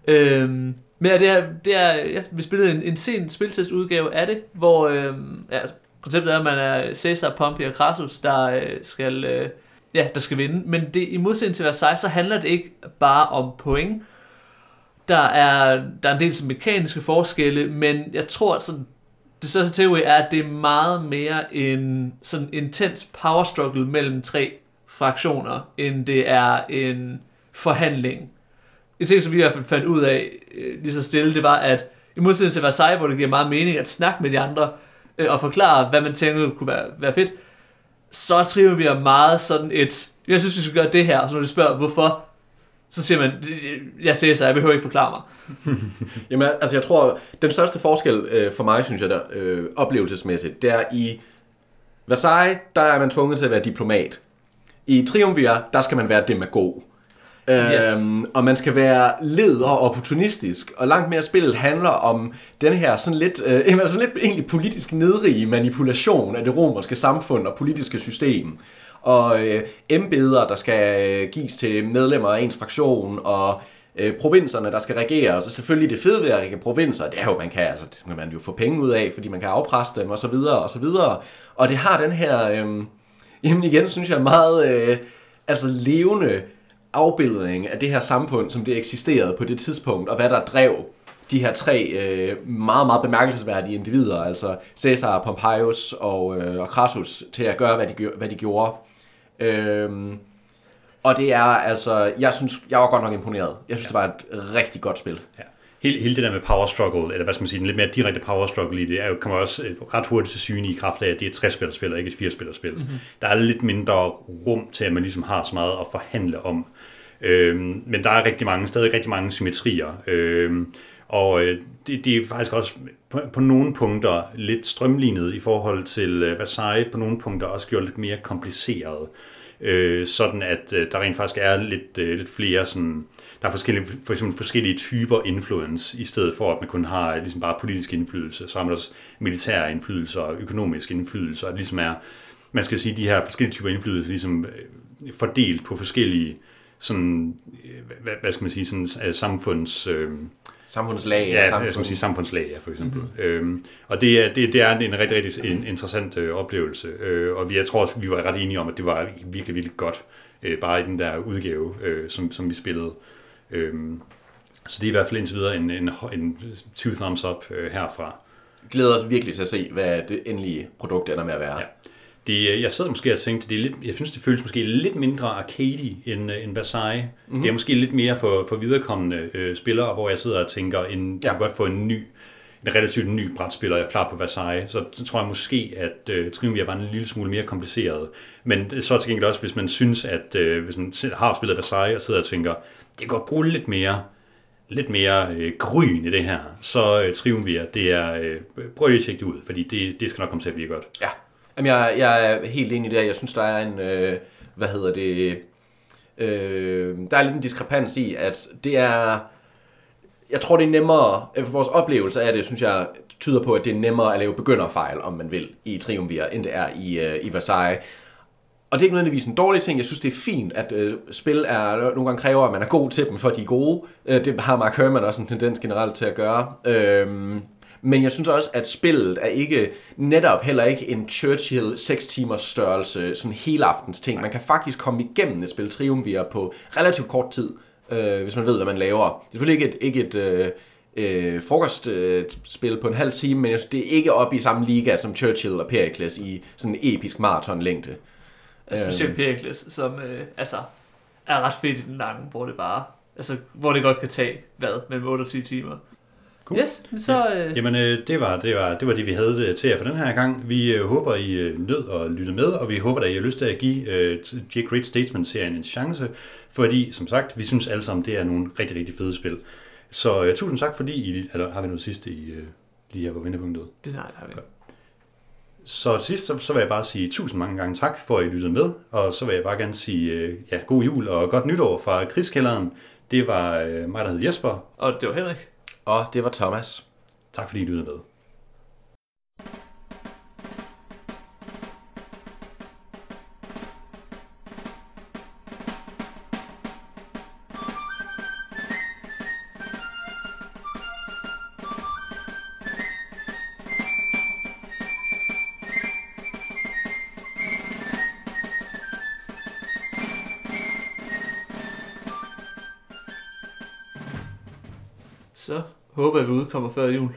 Øhm, men ja, det er, det er ja, vi spillede en, en sen spiltestudgave af det, hvor øh, ja, altså, konceptet er, at man er Cæsar, Pompey og Crassus, der øh, skal, øh, ja, der skal vinde. Men det, i modsætning til Versailles, så handler det ikke bare om point. Der er, der er en del sådan, mekaniske forskelle, men jeg tror, at sådan, det største teori er, at det er meget mere en sådan intens power struggle mellem tre fraktioner, end det er en forhandling. En ting, som vi i hvert fald fandt ud af øh, lige så stille, det var, at i modsætning til Versailles, hvor det giver meget mening at snakke med de andre, øh, og forklare, hvad man tænker kunne være, være fedt, så triver vi meget sådan et, jeg synes, vi skal gøre det her, og så når de spørger, hvorfor, så siger man, jeg siger så, jeg behøver ikke forklare mig. Jamen, altså jeg tror, den største forskel øh, for mig, synes jeg, der, øh, oplevelsesmæssigt, det er i Versailles, der er man tvunget til at være diplomat. I Triumvir, der skal man være demagog. Yes. Øhm, og man skal være led og opportunistisk, og langt mere spillet handler om den her sådan lidt, øh, sådan lidt egentlig politisk nedrige manipulation af det romerske samfund og politiske system. Og øh, embeder, der skal øh, gives til medlemmer af ens fraktion, og øh, provinserne, der skal regere, Og så selvfølgelig det fede ved at regere provinser, det er jo, man kan, altså, det kan man jo få penge ud af, fordi man kan afpresse dem, og så videre, og så videre. Og det har den her, øh, jamen igen, synes jeg, meget øh, altså levende afbildning af det her samfund, som det eksisterede på det tidspunkt, og hvad der drev de her tre øh, meget, meget bemærkelsesværdige individer, altså Caesar, Pompeius og, øh, og Crassus, til at gøre, hvad de, hvad de gjorde. Øhm, og det er altså, jeg synes, jeg var godt nok imponeret. Jeg synes, det var et rigtig godt spil. Ja. hele, hele det der med power struggle, eller hvad skal man sige, den lidt mere direkte power struggle i det, er jo, kommer også øh, ret hurtigt til syne i kraft af, at det er et 60-spillerspil og ikke et 4-spillerspil. Mhm. Mm-hmm. Der er lidt mindre rum til, at man ligesom har så meget at forhandle om. Øhm, men der er rigtig mange, stadig rigtig mange symmetrier. Øhm, og øh, det, det er faktisk også på, på nogle punkter lidt strømlignet i forhold til øh, Versailles, på nogle punkter også gjort lidt mere kompliceret. Øh, sådan at øh, der rent faktisk er lidt, øh, lidt flere sådan, der er forskellige, for eksempel forskellige typer influence, i stedet for at man kun har ligesom bare politisk indflydelse, så har man også militær indflydelse og økonomisk indflydelse, og det ligesom er, man skal sige, de her forskellige typer indflydelse ligesom øh, fordelt på forskellige sådan, øh, hvad, hvad skal man sige, sådan øh, samfunds... Øh, Samfundslag. Ja, samfund. jeg skal sige samfundslag, ja, for eksempel. Mm-hmm. Øhm, og det er, det, det er en rigtig, rigtig en, interessant øh, oplevelse, øh, og vi, jeg tror også, vi var ret enige om, at det var virkelig, virkelig godt, øh, bare i den der udgave, øh, som, som vi spillede. Øhm, så det er i hvert fald indtil videre en, en, en two thumbs up øh, herfra. glæder os virkelig til at se, hvad det endelige produkt ender med at være. Ja. Det, jeg sad måske og tænkte, det er lidt, jeg synes, det føles måske lidt mindre arcade end, øh, end Versailles. Mm-hmm. Det er måske lidt mere for, for viderekommende øh, spillere, hvor jeg sidder og tænker, en, ja. jeg kan godt få en ny, en relativt ny brætspiller, jeg er klar på Versailles. Så, så tror jeg måske, at øh, Triumvir var en lille smule mere kompliceret. Men så til gengæld også, hvis man synes, at øh, hvis man har spillet Versailles og sidder og tænker, det kan godt bruge lidt mere lidt mere øh, gryn i det her, så øh, Triumvir, det er, øh, prøv lige at tjekke det ud, fordi det, det skal nok komme til at blive godt. Ja. Jamen, jeg, jeg er helt enig i det. Jeg synes, der er en, øh, hvad hedder det, øh, der er lidt en diskrepans i, at det er, jeg tror, det er nemmere, øh, vores oplevelse af det, synes jeg, tyder på, at det er nemmere at lave begynderfejl, om man vil, i Triumvir, end det er i, øh, i Versailles. Og det er ikke nødvendigvis en dårlig ting. Jeg synes, det er fint, at øh, spil er, nogle gange kræver, at man er god til dem, for de er gode. Øh, det har Mark Herman også en tendens generelt til at gøre. Øh, men jeg synes også, at spillet er ikke netop heller ikke en Churchill 6 timers størrelse, sådan hele aftens ting. Man kan faktisk komme igennem et spil Triumvir på relativt kort tid, øh, hvis man ved, hvad man laver. Det er selvfølgelig ikke et, ikke et øh, øh, frokostspil øh, på en halv time, men jeg synes, det er ikke op i samme liga som Churchill og Pericles i sådan en episk maratonlængde. Altså specielt Pericles, som øh, altså, er ret fedt i den lange, hvor det bare, altså, hvor det godt kan tage, hvad, mellem 8 og 10 timer. Cool. Yes, så... Øh, Jamen, øh, det, var, det, var, det var det, vi havde øh, til jer for den her gang. Vi øh, håber, I øh, nød og lytte med, og vi håber, at I har lyst til at give øh, J. Great Statesman-serien en chance, fordi, som sagt, vi synes alle sammen, det er nogle rigtig, rigtig fede spil. Så øh, tusind tak, fordi I... Eller har vi noget sidste i øh, lige her på vendepunktet? det nej, det har vi. Godt. Så sidst, så, så vil jeg bare sige tusind mange gange tak, for at I lyttede med, og så vil jeg bare gerne sige øh, ja, god jul og godt nytår fra krigskælderen. Det var øh, mig, der hed Jesper. Og det var Henrik. Og det var Thomas. Tak fordi I lyttede med. Så jeg, vi udkommer før jul.